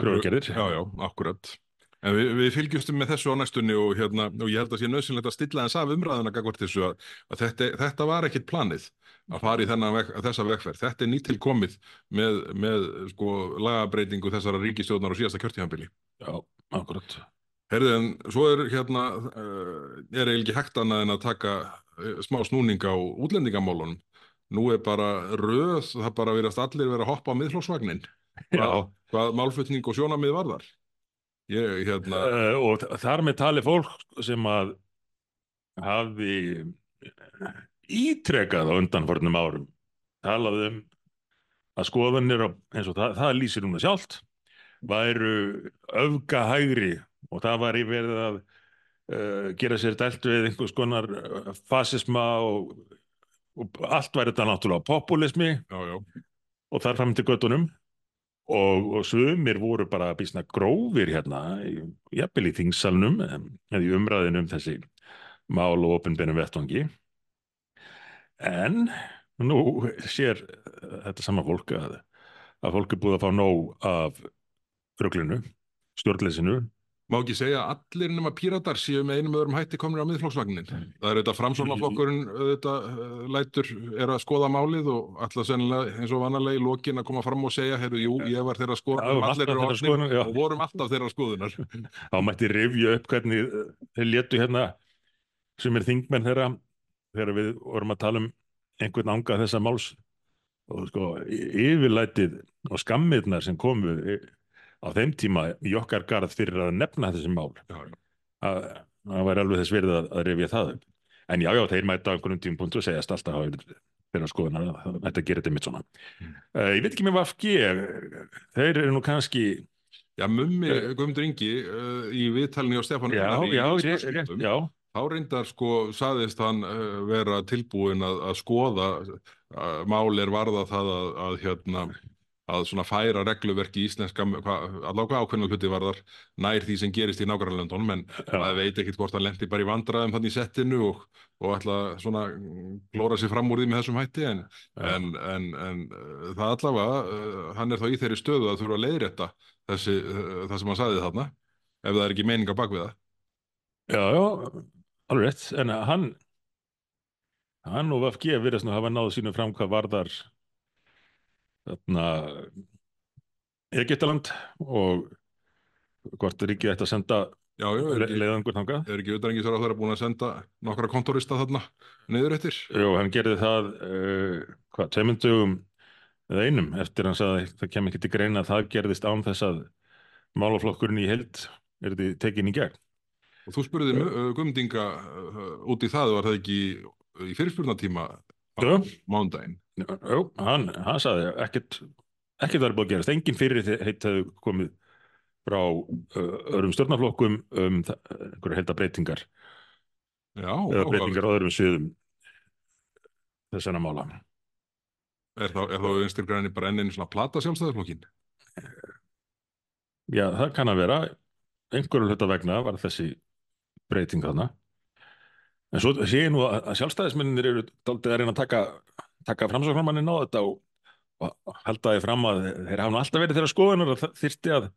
kröfugerðir Já, já, akkurat En við, við fylgjumstum með þessu á næstunni og, hérna, og ég held að sé nöðsynlegt að stilla þess af umræðuna gagvart þessu að, að þetta, þetta var ekkit planið að fara í veg, þessa vegferð. Þetta er nýttilkomið með, með sko, lagabreitingu þessara ríkistjóðnar og síðasta kjörtíðanbili. Já, akkurat Herðu, en svo er hérna, uh, er eiginlega ekki hægt annað en að taka uh, smá snúning á útlendingamálunum. Nú er bara röð, það bara verðast allir vera að hoppa á miðflóksvagnin. Já, Hvað málflutning og sjónamið varðar? Ég, hérna, uh, og þar með tali fólk sem að hafi ítrekað á undanfornum árum talað um að skoðanir eins og það, það lýsir hún að sjálft væru öfgahægri og það var í verið að uh, gera sér dælt við einhvers konar uh, fasisma og, og allt væri þetta náttúrulega populismi. Já, já. og þar fram til göttunum og, og sumir voru bara bísna grófir hérna, jafnvel í þingsalnum eða í umræðinu um þessi mál og opinbeinum vettvangi. En nú sér uh, þetta sama fólk að, að fólk er búið að fá nóg af ruglinu, stjórnleysinu Má ekki segja að allir nema píratar séu með einum öðrum hætti komnir á miðflóksvagnin. Það er þetta framsóknarflokkurinn auðvitað uh, lætur er að skoða málið og alltaf sennilega eins og vanalega í lokin að koma fram og segja, heyrðu, jú, ég var þeirra Já, skoðunar, allir eru já. og vorum alltaf þeirra skoðunar. [LAUGHS] þá mætti rifja upp hvernig uh, þeir létu hérna sem er þingmenn þeirra þegar við vorum að tala um einhvern anga þessa máls og sko yfirlætið og skammirnar sem komu í- á þeim tíma í okkar garð fyrir að nefna þessi mál. Að það væri alveg þess verið að, að rifja það en já, já, þeir mæta á einhvern tímapunktu og segjast alltaf að þeirra skoðunar að þetta gerir þetta mitt svona. Mm. uh, ég veit ekki með VFG þeir eru nú kannski Já, mummi Eh. Guðmundur Ingi uh, í viðtalni á Stefán já, í já, Íslandsfréttum, rétt, já. Þá reyndar sko saðist hann uh, vera tilbúin að, að skoða uh, mál er varða það að, að hérna að svona færa regluverki í íslenska allavega ákveðna hluti varðar nær því sem gerist í nágrannlöndunum en maður veit ekkit hvort hann lendi bara í vandræðum þannig í settinu og, og ætla svona klóra sér fram úr því með þessum hætti en, en, en, en uh, það allavega uh, hann er þá í þeirri stöðu að þurfa að leiðrétta þessi, uh, það sem hann sagði þarna ef það er ekki meininga bak við það. Já, já, alveg rétt, en hann hann og VFG virðast nú hafa náð sínu fram hvað varðar þarna Egyptaland og hvort ríkið ætti að senda Já, já, leiðangur þangað. er ekki utanengisar á þeirra búin að senda nokkra kontorista þarna niður eftir? Jú, hann gerði það uh, hvað, tveimundugum eða einum eftir sagði að það kem ekki til greina að það gerðist án þess að málaflokkurinn í held er þetta tekin í gegn. Og þú spurði uh, Guðmundinga uh, út í það, var það ekki í fyrirspurnatíma á mándaginn? Jú, hann, hann sagði ekkert ekkert var búið að gerast, engin fyrir heitt hefðu komið frá öðrum stjórnarflokkum um einhverja Já, eða breytingar á öðrum sviðum þessana mála. er þá, þá einstir græni bara enn einu svona plata sjálfstæðarflokkin? Já, það kann að vera einhverju hluta vegna var þessi breyting þarna en svo sé ég nú að, að sjálfstæðismennir eru daldið að reyna að taka, taka framsóknarmannin á þetta og, og halda því fram að þeir hafa alltaf verið þeirra skoðunar að það þyrfti að,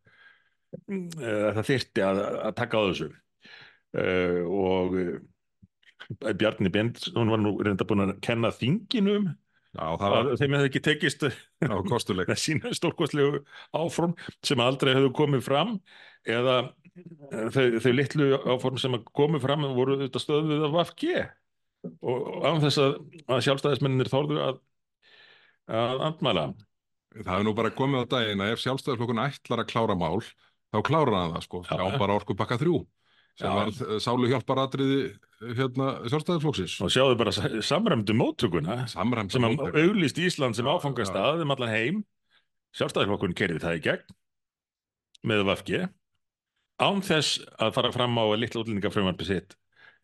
að það þyrfti að, að taka á þessu. Uh, og uh, Bjarni Bendtsson var nú reynda búin að kenna þinginu um Já, það var að þeim hefði ekki tekist [LAUGHS] með sína stórkostlegu áform sem aldrei hefðu komið fram eða eh, þau, þau litlu áform sem komið fram voru þetta stöðuð af VFG og án þess að, að sjálfstæðismennir þórðu að, að andmæla. Það hefur nú bara komið á daginn að ef sjálfstæðarflokkun ætlar að klára mál, þá klárar hann það sko. Já. Já, bara orku bakka þrjú sem Já. var sálu hjálpar atriði hérna sjálfstæðarflokksins. Og sjáðu bara sa- samræmdu móttökuna Samræmt sem að auglýst Ísland sem Já, áfangastað um allan heim. Sjálfstæðisflokkun kerði það í gegn með VFG án þess að fara fram á að litla útlendingafrömmarpi sitt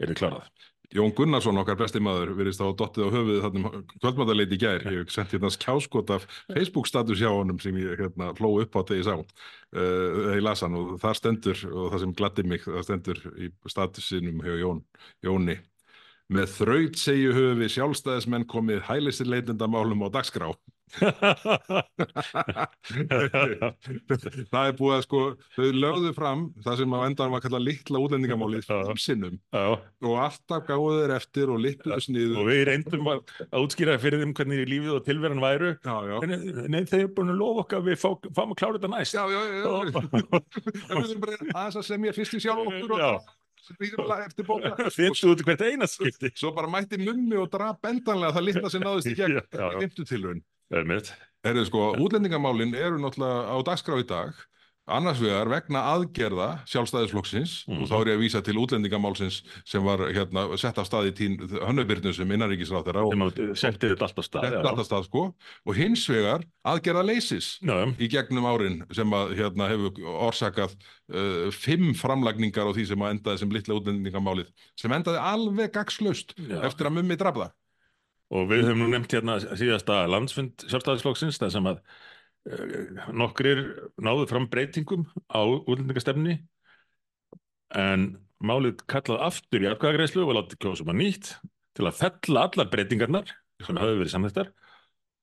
er þið klárað. Jón Gunnarsson, okkar besti maður, virðist á dottið á höfuðið þannum kvöldmættaleit í gær. Ég hef sent hérna skjáskot af Facebook-status hjá honum sem ég hérna, hló upp á þegar ég sá. Uh, ég las hann og það stendur, og það sem gladdi mig, það stendur í statusinum hjá Jón, Jóni. Með þraut segju höfu sjálfstæðismenn komið hælisir leitendamálum á dagskrá. [LAUGHS] það er búið að sko, þau lögðu fram það sem á endan var kallað litla útlendingamálið Já. fimm sinnum. Já, og alltaf gáðu þeir eftir og lippuðu sniðu. og við reyndum að að útskýra fyrir þeim hvernig lífið og tilveran væru. Já, já. en, nei, þeir eru búin að lofa okkar að við fá, fáum að klára þetta næst. Já, já, já, já. En við erum bara aðeins að semja fyrst í sjálf okkur og finnstu út hvert einast skipti. Svo bara mætti mummi og draf bendanlega það litla sem náðist í gegn Er. Herðu sko, útlendingamálin eru náttúrulega á dagskrá í dag, annars vegar vegna aðgerða sjálfstæðisflokksins Mhm. og þá er ég að vísa til útlendingamálsins sem var hérna, sett af stað í tín hönnubyrnu sem innanríkisráþara og sem að setti þetta allt á stað alltaf stað sko og hins vegar aðgerða leysis í gegnum árin sem að hérna hefur orsakað uh, fimm framlagningar á því sem að endaði sem litla útlendingamálið sem endaði alveg gagslaust eftir að mummi drafða. Og við höfum nú nefnt hérna síðasta landsfund sjálfstæðisflokksins þar sem að uh, nokkrir náðu fram breytingum á útlendingastefni en málið kallað aftur í atkvæðagreislu og látið kjósum að nýtt til að fella allar breytingarnar sem höfðu verið samþettar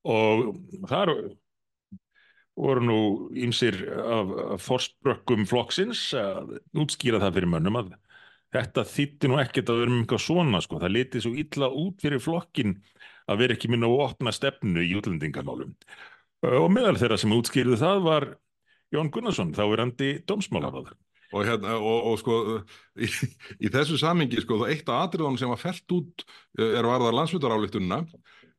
og þar voru nú ýmsir af, forsprökkum flokksins að útskýra það fyrir mönnum að þetta þýtti nú ekkert að vera um eitthvað svona sko, það litið svo illa út fyrir flokkin að vera ekki minna að opna stefnu í útlendingamálum og meðal þeirra sem útskýrðu það var Jón Gunnarsson, þá er andi dómsmálaráður. Og, hérna, og, og sko [LAUGHS] í, í þessu samingi sko það eitt af atriðunum sem var felt út eh, er varðar landsfjöldarálíktununa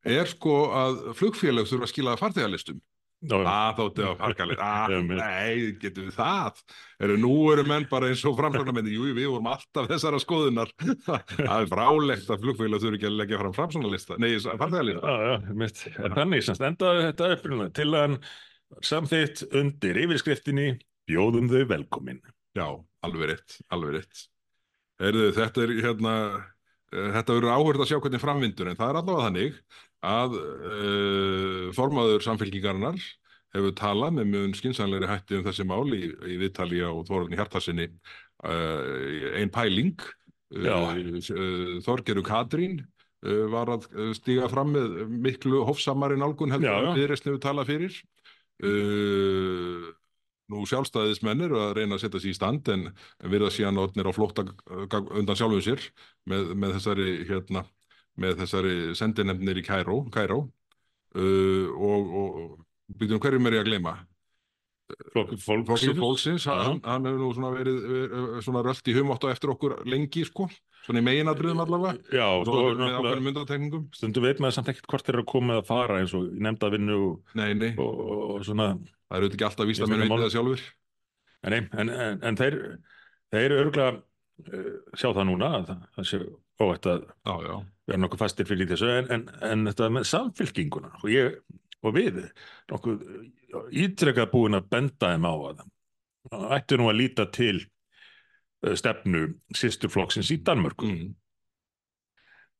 er sko að flugfélag þurfa að skila farþegalistum. Það þótti að. Ah, [LAUGHS] Einmitt. nei, getum við það? Eru, nú eru menn bara eins og framsóknarmenni. Jú, við vorum alltaf þessara skoðunar. [LAUGHS] það er frálegt að flugfélag þurfa ekki að leggja fram framsóknarlista. Nei. En þannig semst endaði þetta upprunalega til að hann samþýtt undir yfirskriftinni Bjóðum þau velkomin. Já, alveg rétt, alveg rétt. Heyrðu, þetta er hérna, uh, þetta verður áhverð að sjá hvernig framvindur, en það er allavega þannig að uh, formaður samfélkingarinnar hefur talað með mjög skynsannlegri hætti um þessi mál í, í viðtali á Þorðin Hjartarsinni uh, ein pæling. Já. Uh, Þorgeru Katrín uh, var að stíga fram með miklu hofsamari nálgun heldur viðreistni hefur talað fyrir. Nú sjálfstæðismenn eru að reyna að setja sér í stand en, virða síðan orðnir á flótta undan sjálfum sér með, með þessari hérna, með þessari sendinemnir í Kæró, Kæró. Uh, og, og, og byrjum hverjum er ég að gleyma? Flokkur Flokkur fólksins. fólksins, hann, hann hefur nú svona verið, verið svona rölt í humáttu eftir okkur lengi sko, svona í meginadriðum allavega. Já, og svo svo með ákveðnum myndatekningum stundum veit maður samt ekkert hvort þeir eru að koma eða fara eins og nefnda vinnu og, Nei, nei, og, og svona það er auðvitað ekki alltaf víst að snakka veit það sjálfur en, nei, en, en, en þeir þeir örgulega uh, sjá það núna að það, það sé óvægt að Já, já, vera nokkuð fastir fyrir þessu en, en, en þetta með samfylkinguna. Og ég og við nokkuð ítrekkað búin að benda þeim á að það ættu nú að líta til uh, stefnu sýsturflokksins í Danmörku. Mm.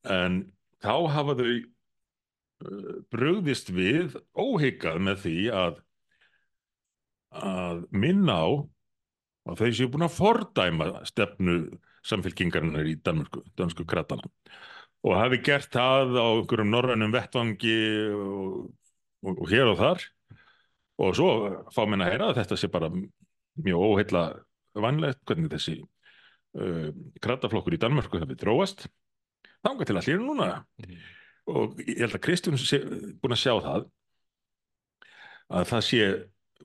en þá hafa þau uh, brugðist við óhyggað með því að að minna á að þau séu búin að fordæma stefnu samfélkingarinnar í Danmörku, dansku kratana og hafi gert það á einhverjum norrænum vettvangi og, og, og hér og þar og svo fá mér að heyra að þetta sé bara mjög óheilla vanlegt hvernig þessi uh, krataflokkur í Danmörku hefði dróast þángar til allir núna Mm. og ég held að Kristján sé búin að sjá það að það sé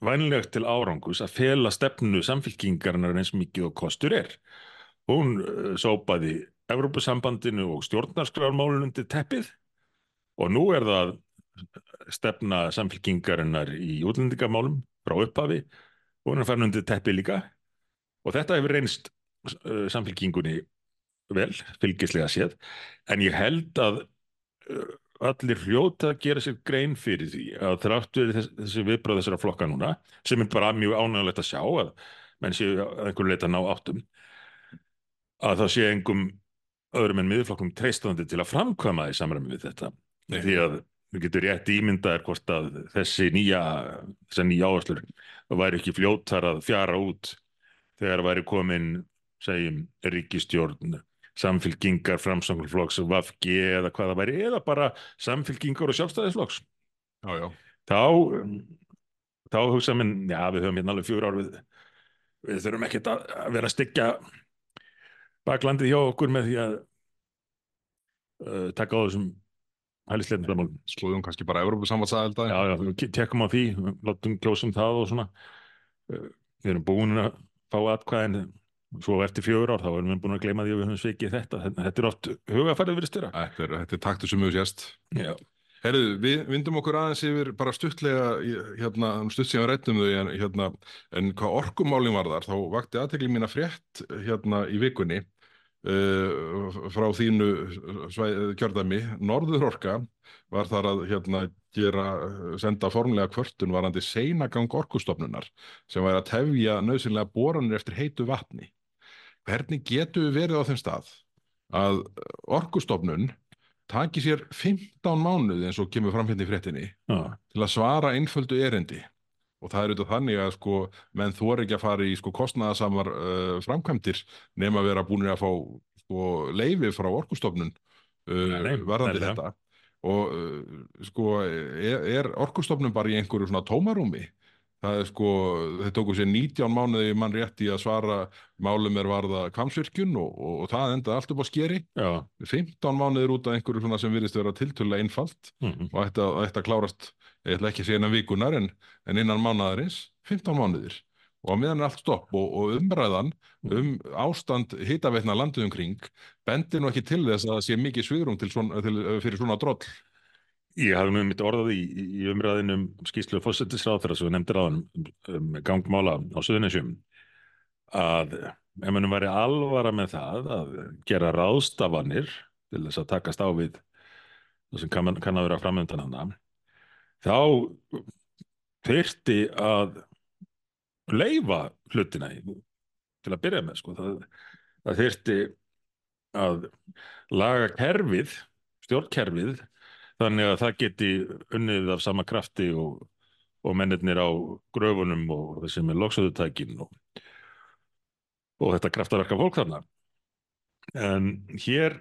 vænlegt til árangus að fela stefnu samfélkingarinnar eins mikið og kostur er. Hún uh, sópaði Evrópusambandinu og stjórnarskrármálun undir teppið. Og nú er það stefna samfélkingarinnar í útlendingamálum frá upphafi. Og hún er farin undir teppið líka. Og þetta hefur reynst uh, samfélkingunni vel, fylgislega séð. En ég held að uh, allir hljóta að gera sér grein fyrir því að þráttu þess, þessi viðbröð þessara flokka núna sem er bara mjög ánægulegt að sjá að menn séu að einhverju leita ná áttum að það sé engum öðrum en miðurflokkum treystandi til að framkvæma í samræmi við þetta Nei. því að við getum rétt ímyndaðir hvort að þessi nýja nýja áherslur væri ekki fljótar að fjara út þegar væri komin segjum ríkistjórn samfylkingar, framsangulflokks VFG eða hvað það væri, eða bara samfylkingar og sjálfstæðisflokks Já, já. þá þá hugsa minn, já við höfum hérna alveg fjögur ár við, við þurfum ekkert að vera að styggja baklandið hjá okkur með því að uh, taka á þessum hælisleitindamálum Skoðum kannski bara Evrópusambandsæðelda. já, já, við tekum á því, látum klósum það og svona. Uh, við erum búin að fá atkvæðin svo eftir fjögur ár þá erum við búin að gleyma því að við höfum svikið þetta. Þetta þetta er oft hugafærið verið styrir Þetta er, er taktu sem við sést. já, Herðu, við vindum okkur aðeins yfir bara stuttlega, hérna, stutt sem við rættum þau, en, hérna, en hvað orkumálin var þar, þá vakti aðtekli mína frétt hérna í vikunni frá þínu svæ- kjördæmi, Norður Orka var þar að hérna, gera, senda formlega kvörtun varandi seinagang orkustofnunar sem væri að tefja nöðsynlega boranir eftir heitu vatni. Hvernig getum við verið á þeim stað að orkustofnun taki sér 15 mánuði eins og kemur fram hérna í fréttinni já, til að svara einföldu erindi og það er auðvitað þannig að sko menn þor ekki að fara í sko kostnaðasamar uh, framkvæmdir nema að vera búin að fá sko leifi frá orkustofnun uh, varðandi þetta. Og uh, sko er, er orkustofnun bara í einhverju svona tómarúmi það er sko, þeir tóku sér 19 mánuði mann rétt í að svara málum er varða kvamsvirkjun og, og, og það endaði allt upp á skeri. Já. 15 mánuðir út af einhverju svona sem virðist vera tiltölulega einfalt mm, og ætti að, ætti að klárast, ég ætla ekki að segja innan vikunar en, en innan mánaðarins 15 mánuðir. Og á meðan er allt stopp og, og umræðan um ástand hitaveitna landið umkring bendir nú ekki til þess að það sé mikið svigrum til svona, til, fyrir svona droll Ég hafði nú mitt orðað í, í umræðinu um skýslu fósettisráþara sem við nefndir á um, um gangmála á Suðunisjum að ef mannum væri alvara með það að gera ráðstafanir til þess að takast á við það sem kann, kann að vera framöndan hana þá þyrfti að leifa hlutina í, til að byrja með sko. það, það þyrfti að laga kerfið stjórnkerfið þannig að það geti unnið af sama krafti og, og mennirnir á gröfunum og þessi með loksöðutækin og, og þetta kraftaverka fólk þarna. En hér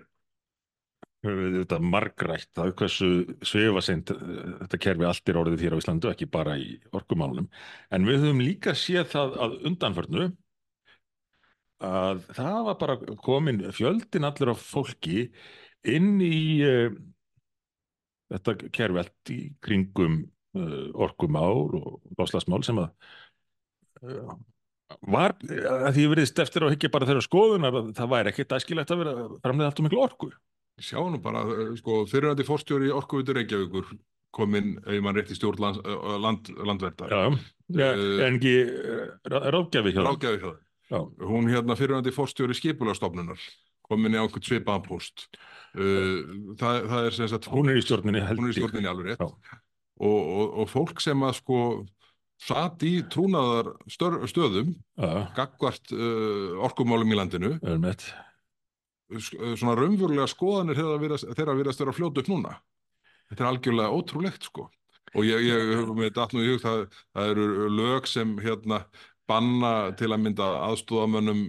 höfum við þetta margrætt það hversu svefaseint þetta kerfi allt er orðið hér á Íslandu ekki bara í orkumálunum. En við höfum líka séð það að undanförnu að það var bara komin fjöldin allur af fólki inn í uh, þetta kerfi allt í kringum uh, orkumál og loslasmál sem að uh, var að því veriðist eftir að higgja bara þeirra skoðunar að það væri ekkert æskilegt að vera framlega allt um miklu orku Sjá nú bara, eh, sko, fyrirhandi fórstjóri Orkuvitur Reykjavíkur kominn, ef mann rétt í stjórn land, land, landverðar. Já, ja, en ekki ráðgjafi hjá það Ráðgjafi hjá það. Hún hérna fyrirhandi fórstjóri skipulastofnunar komin í einhvern svipaðan post. Uh, það, það er sem sagt, hún er í stjórninni hún er í stjórninni alveg rétt. Og, og, og fólk sem að sko satt í trúnaðar stöðum, Já, gagvart uh, orkumálum í landinu, sk- uh, svona raunverulega skoðanir þeirra virðast, þeirra virðast vera að fljóta upp núna. Þetta er algjörlega ótrúlegt sko. Og ég, ég með datt nú í hug það, það eru lög sem hérna banna til að mynda aðstóðamönnum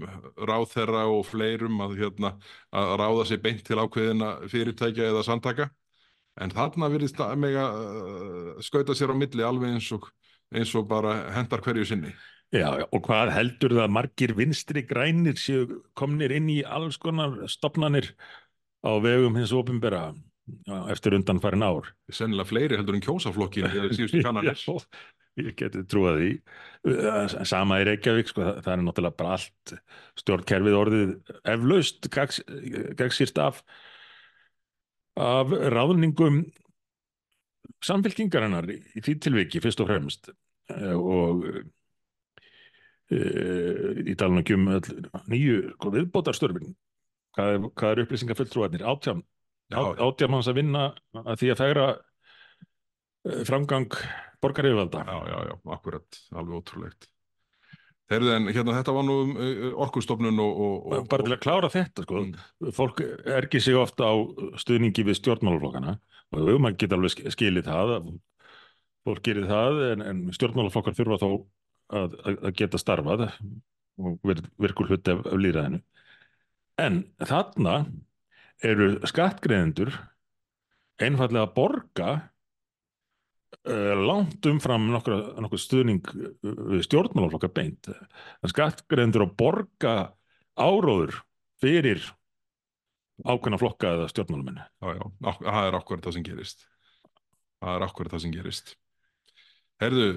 ráðherra og fleirum að, hérna, að ráða sér beint til ákveðina fyrirtækja eða samtaka. En þarna virðist það mega uh, skauta sér á milli alveg eins og, eins og bara hendar hverju sinni. Já, og hvað heldur það að margir vinstri grænir séu komnir inn í alls konar stopnanir á vegum hins ofinbera eftir undan farin ár? Sennilega fleiri heldur en kjósaflokkin eða síðustu [LAUGHS] kannanir. Ég geti trúað því. Sama í Reykjavík, sko, það, það er náttúrulega bara allt stjórnkerfið orðið eflaust gegnsýrst af, af ráðningum samfélkingarinnar í, í því tilviki fyrst og fremst og í talunum um nýju viðbótarstörfin hvað er, hvað er upplýsingar fulltrúarnir átján, átján manns að vinna að því að fegra framgang borgaríðvalda Já, já, já, akkurat, alveg ótrúlegt Þeirðu en hérna þetta var nú um orkustofnun og, og, og bara til að klára þetta sko, mm. fólk ergir sig ofta á stuðningi við stjórnmálaflokkana og maður geta alveg skilið það fólk gerir það en, en stjórnmálaflokkar þurfa þó að, að geta starfað og virkur hluti af, af líraðinu. En þarna eru skattgreðendur einfallega að borga uh, langt umfram nokkur stuðning við stjórnmálaflokka beint. Skattgreðendur að borga áróður fyrir ákveðna flokka eða stjórnmálamenni. Já, já, það er okkur það sem gerist. Það er okkur það sem gerist. Herðu,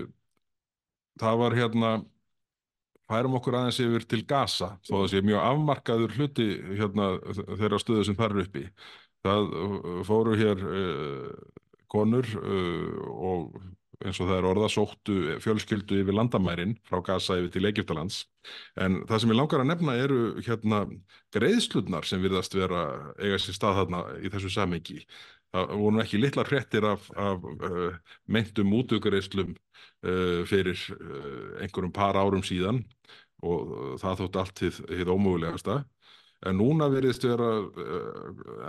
það var hérna færum okkur aðeins yfir til Gaza þó það sé mjög afmarkaður hluti hérna þeirra stöðu sem þar er uppi. Það fóru hér uh, konur uh, og eins og það er orða sóttu fjölskyldu yfir landamærin frá Gaza yfir til Egiptalands en það sem ég langar að nefna eru hérna greiðslutnar sem virðast vera eiga sér stað þarna í þessu samengi það voru ekki litlar hrettir af, af uh, meintum útugreislum uh, fyrir uh, einhverjum par árum síðan og það þótt allt hitt ómögulegasta. En núna veriðist vera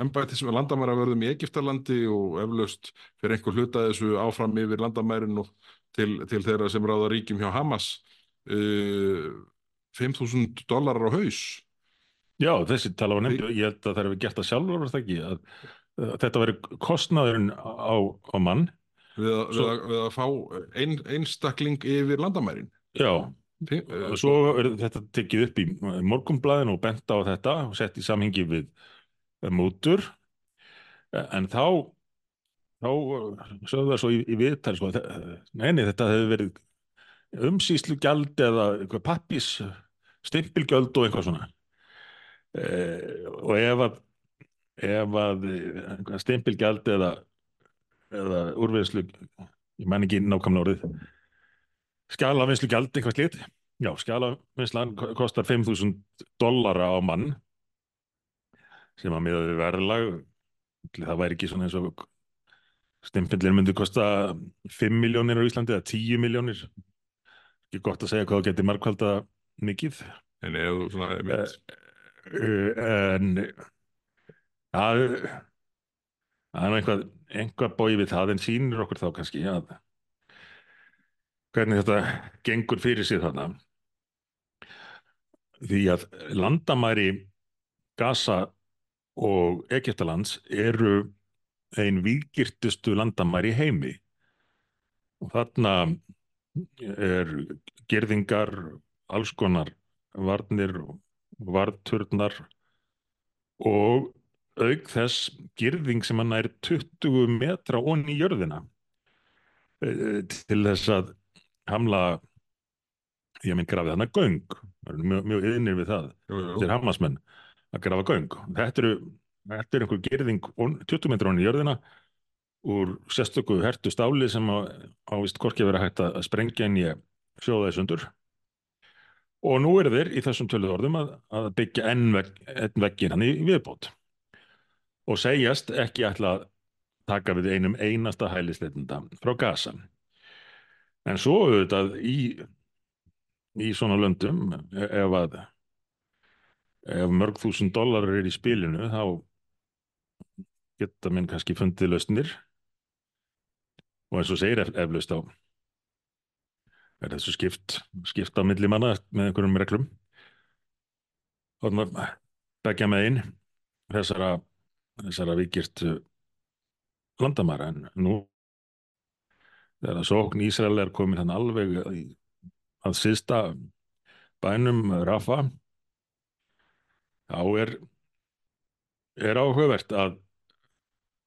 ennbættis með landamæravörðum í Egiptalandi og eflaust fyrir einhver hluta þessu áfram yfir landamærin og til, til þeirra sem ráða ríkjum hjá Hamas 5.000 dólarar á haus. Já, þessi tala var nefnd, ég held að það hefur gert það sjálfur, var það ekki, að þetta veri kostnaðurinn á, á mann. Við að, svo, við að, við að fá ein, einstakling yfir landamærin. Já. Og svo er þetta tekið upp í morgumblæðin og bent á þetta og sett í samhengi við mútur. En þá þá sögðu það svo í, í viðtæri sko, neini þetta hefur verið umsýslu gjald eða pappis stimpilgjöld og eitthvað svona. E, og ef að ef að stimpilgjald eða, eða úrvinnslu ég menn ekki nákvæmlega orðið. Skjalavinnslu gjald eitthvað slít já, skjalavinnslan kostar 5.000 dollara á mann sem að miða við verðlag það væri ekki svona eins og stimpillin myndi kosta 5 miljónir á Íslandi eða 10 miljónir ekki gott að segja hvað það getur markvælda mikið. En eða svona en það er einhvað, einhvað bói við það en sínir okkur þá kannski að hvernig þetta gengur fyrir sig þarna. Því að landamæri Gaza og Egiptalands eru einn výgirtustu landamæri heimi. Og þarna er gerðingar alls konar varnir og varturnar og auk þess girðing sem hann er 20 metra onni í jörðina e, til þess að hamla að minn grafið hann að göng mjög, mjög yðnir við það þetta er hamasmenn að grafa göng. Þetta eru, þetta er einhver girðing 20 metra onni í jörðina úr sérstöku hertu stáli sem ávist korki að vera hægt að sprengja inn í sjóðæðisundur og nú er þeir í þessum töluð orðum að, að byggja enn veg, veggin hann í viðbót og segjast ekki ætla að taka við einum einasta hælisleitunda frá Gaza. En svo auðvitað í, í svona löndum ef að ef mörg þúsund dólarar er í spilinu þá geta minn kannski fundið lausnir og eins og segir eflaust á er þessu skipt, skipt á milli manna með einhverjum reglum. Þannig að begja með inn þessara, þessara vikirtu landamæra en nú þegar að sókn Ísrael er komin hann alveg í, að síðsta bænum Rafa þá er er áhugavert að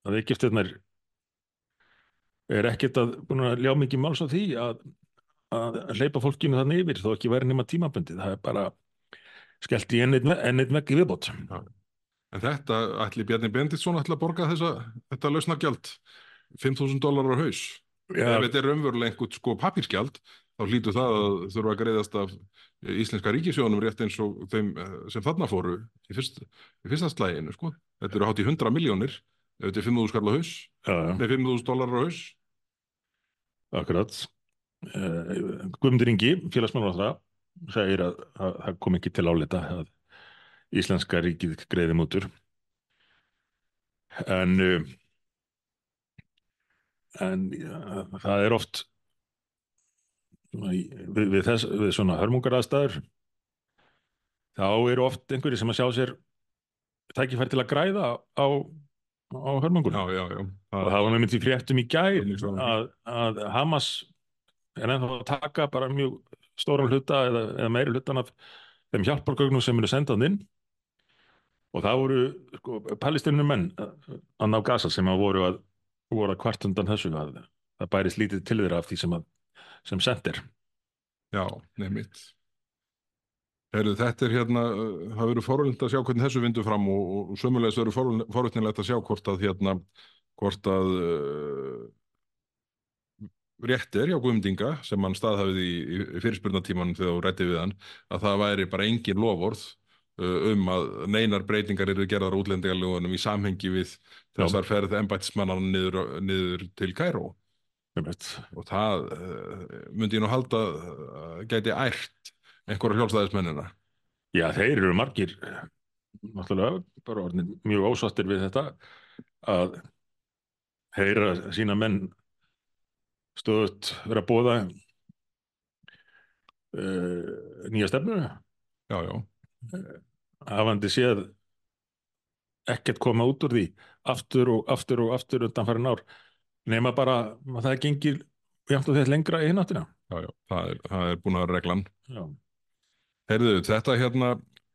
að Egyptirnar er ekkert að að ljá mikið máls á því að, að hleypa fólkinu þannig yfir þó ekki væri nema tímabundið það er bara skellt í ennit veggi viðbót Já. En þetta, ætli Bjarni Benditsson ætla að borga þessa, þetta lausnagjald 5.000 dólar á haus. Já. ef þetta er umverulega einhvern sko papírskjald þá hlýtur það að þurfa að greiðast af íslenska ríkisjónum rétt eins og þeim eh, sem þarna fóru í, fyrst, í fyrsta slæginu sko. Þetta eru hátt í 100 miljónir þetta er 5.000 skall á haus. Já, nei 5.000 dólar á haus. Akkurat. Uh, Guðmundur Ingi, félagsmálaráðherra segir að að það kom ekki til álita að íslenska ríkið greiði mútur. En uh, en ja, það er oft við, við, þess, við svona hörmungaraðstæður þá eru oft einhverjir sem að sjá sér tækifæri til að græða á, á hörmungunum Já, já, já. Og það var í fréttum í svo? að, að Hamas er ennþá að taka bara mjög stóran hluta eða, eða meiri hlutan af þeim hjálpargögnum sem eru sendað inn og það voru sko, palestinum menn að ná gasa sem að voru að, voru að kvart undan þessu að það bærist lítið til þeirra af því sem, að, sem sendir Já, nefnitt. Heyrðu, þetta er hérna, uh, það verður forvöld að sjá hvernig þessu vindur fram og, og sömulegis verður forvöldnilegt að sjá hvort að hérna, hvort að uh, rétt er hjá Guðmundinga sem hann staðhafið í, í, fyrirspurnatímanum þegar þú rætti við hann að það væri bara engin lofórð um að neinar breytingar eru gerðar útlendingarlegunum í samhengi við þessar ferð embættismannan niður, niður til Kæró og það uh, myndi ég nú halda uh, gæti ært einhverja hjálpstæðismennina Já, þeir eru margir náttúrulega bara orðin mjög ósáttir við þetta að heyra sína menn stöðut vera að bóða uh, nýja stefnu. Já, já, hafandi séð ekkert koma út úr því aftur og aftur og aftur undan farin ár. Nema bara að það gengir jæmt og þetta lengra í hináttina já, já, það það er búin að vera reglan. Já, Heyrðu, þetta hérna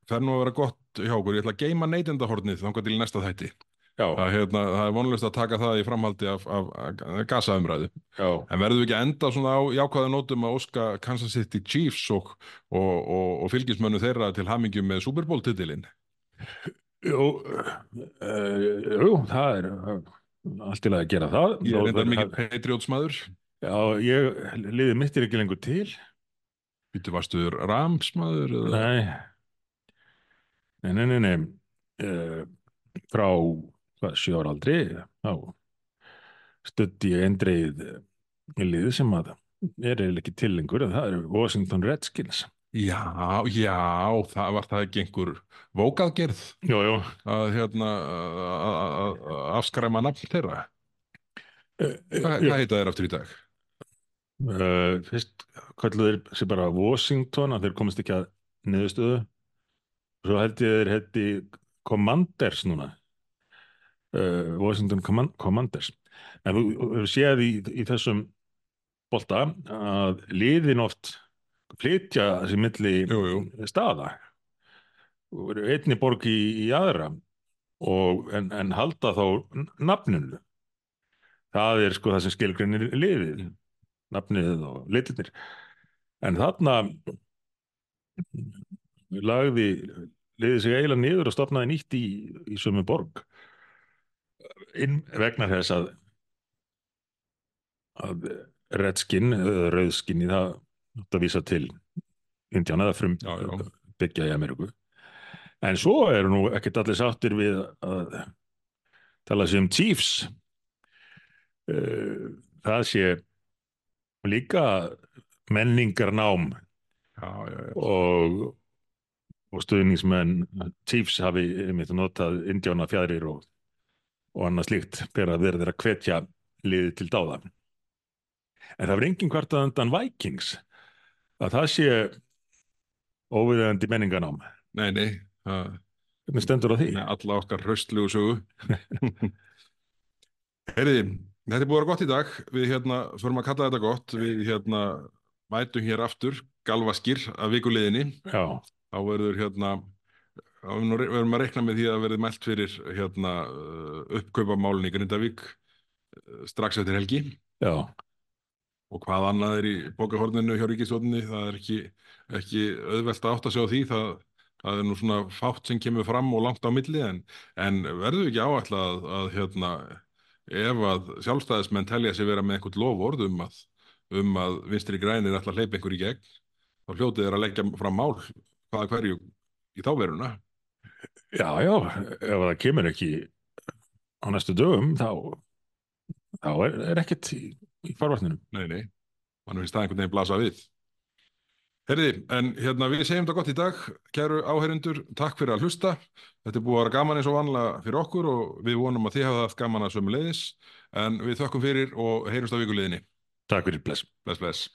fer nú að vera gott hjá okkur, ég ætla að geima neytendahornið þangað til í næsta þætti það, hérna, það er vonlust að taka það í framhaldi af, af, af gasaumræðu já. en verðum við ekki að enda svona á jákvæða nótum að óska Kansas City Chiefs og, og, og, og fylgismönnu þeirra til hamingju með Super Bowl titilinn Jú, uh, jú, það er uh, allt til að gera það. ég er reyndar mikið Patriots-maður Já, ég liði mitt er ekki lengur til. Býttu varstu Rams-maður eða? Nei, nei, nei, nei, nei. Uh, frá hvað, sjö ára aldri, þá stöddi ég eindreið í liði sem að er eiginlega ekki til lengur, en það eru Washington Redskins. Já, já, það var það ekki einhver vókaðgerð? Jú, jú. að hérna afskræma nafn þeirra? Uh, Hvað, hvað heita þeir aftur í dag? Uh, fyrst kalluðu þeir sér bara Washington að þeir komist ekki að niðurstöðu. Svo held ég þeir heiti Commanders núna uh, Washington Command Commanders. En þú séð í, í þessum bolta að liðin oft flytja þessi milli Jú, jú. staða. Einni borg í, í aðra og, en, en halda þá nafninu. Það er sko það sem skilgreinir liðið nafnið og litirnir. En þarna lagði liðið sig eiginlega niður og stopnaði nýtt í, í sömu borg inn vegna þess að að redskin eða rauðskinni það átt að vísa til Indiana eða frum Já, já. byggja í Ameríku. En svo eru nú ekkert allir sáttir við að tala sig um Chiefs. Eh, það sé líka menningarnám Já, og, og stuðningsmenn Chiefs hafi einmitt notað indjána fjæðrir og, og annað slíkt þegar að verður að hvetja liðið til dáða. En það var engin hvart að undan Vikings að það sé óviðeigandi menninganám. Nei, nei, það Hvernig stendur á því? með alla okkar hraustlugu sögu. Heyriði, þetta er búið að vera gott í dag. Við hérna, förum að kalla þetta gott. Við hérna mætum hér aftur, galvaskir af vikuleginni. Já, Þá verður hérna, við verðum að reikna með því að verði mælt fyrir hérna uppkaupamálun í Grindavík eh, strax eftir helgi. já, Og hvað annað er í bókahorninu hjá ríkistóninni, það er ekki, ekki auðvelt að átta sig á því, það, það er nú svona fátt sem kemur fram og langt á milli, en, en verður ekki áætla að, að hérna, ef að sjálfstæðismenn telja sig vera með einhvern lofórð um að, um að vinstri grænir ætla að hleypa einhver í gegn, þá hljótið er að leggja fram mál hvaða hverju í þá veruna. Já, já, ef það kemur ekki á næstu dögum, þá, þá er, er ekkert í, í farvartninum. Nei, nei, mann finnst það einhvern veginn blasa við. Herði, en hérna við segjum þetta gott í dag, kæru áherindur, takk fyrir að hlusta. Þetta er búið að vera gaman eins og vanlega fyrir okkur og við vonum að þið hafa haft gaman að sömu leiðis, en við þökkum fyrir og heyrumst á vikuleiðinni. Takk fyrir, bless. Bless, bless.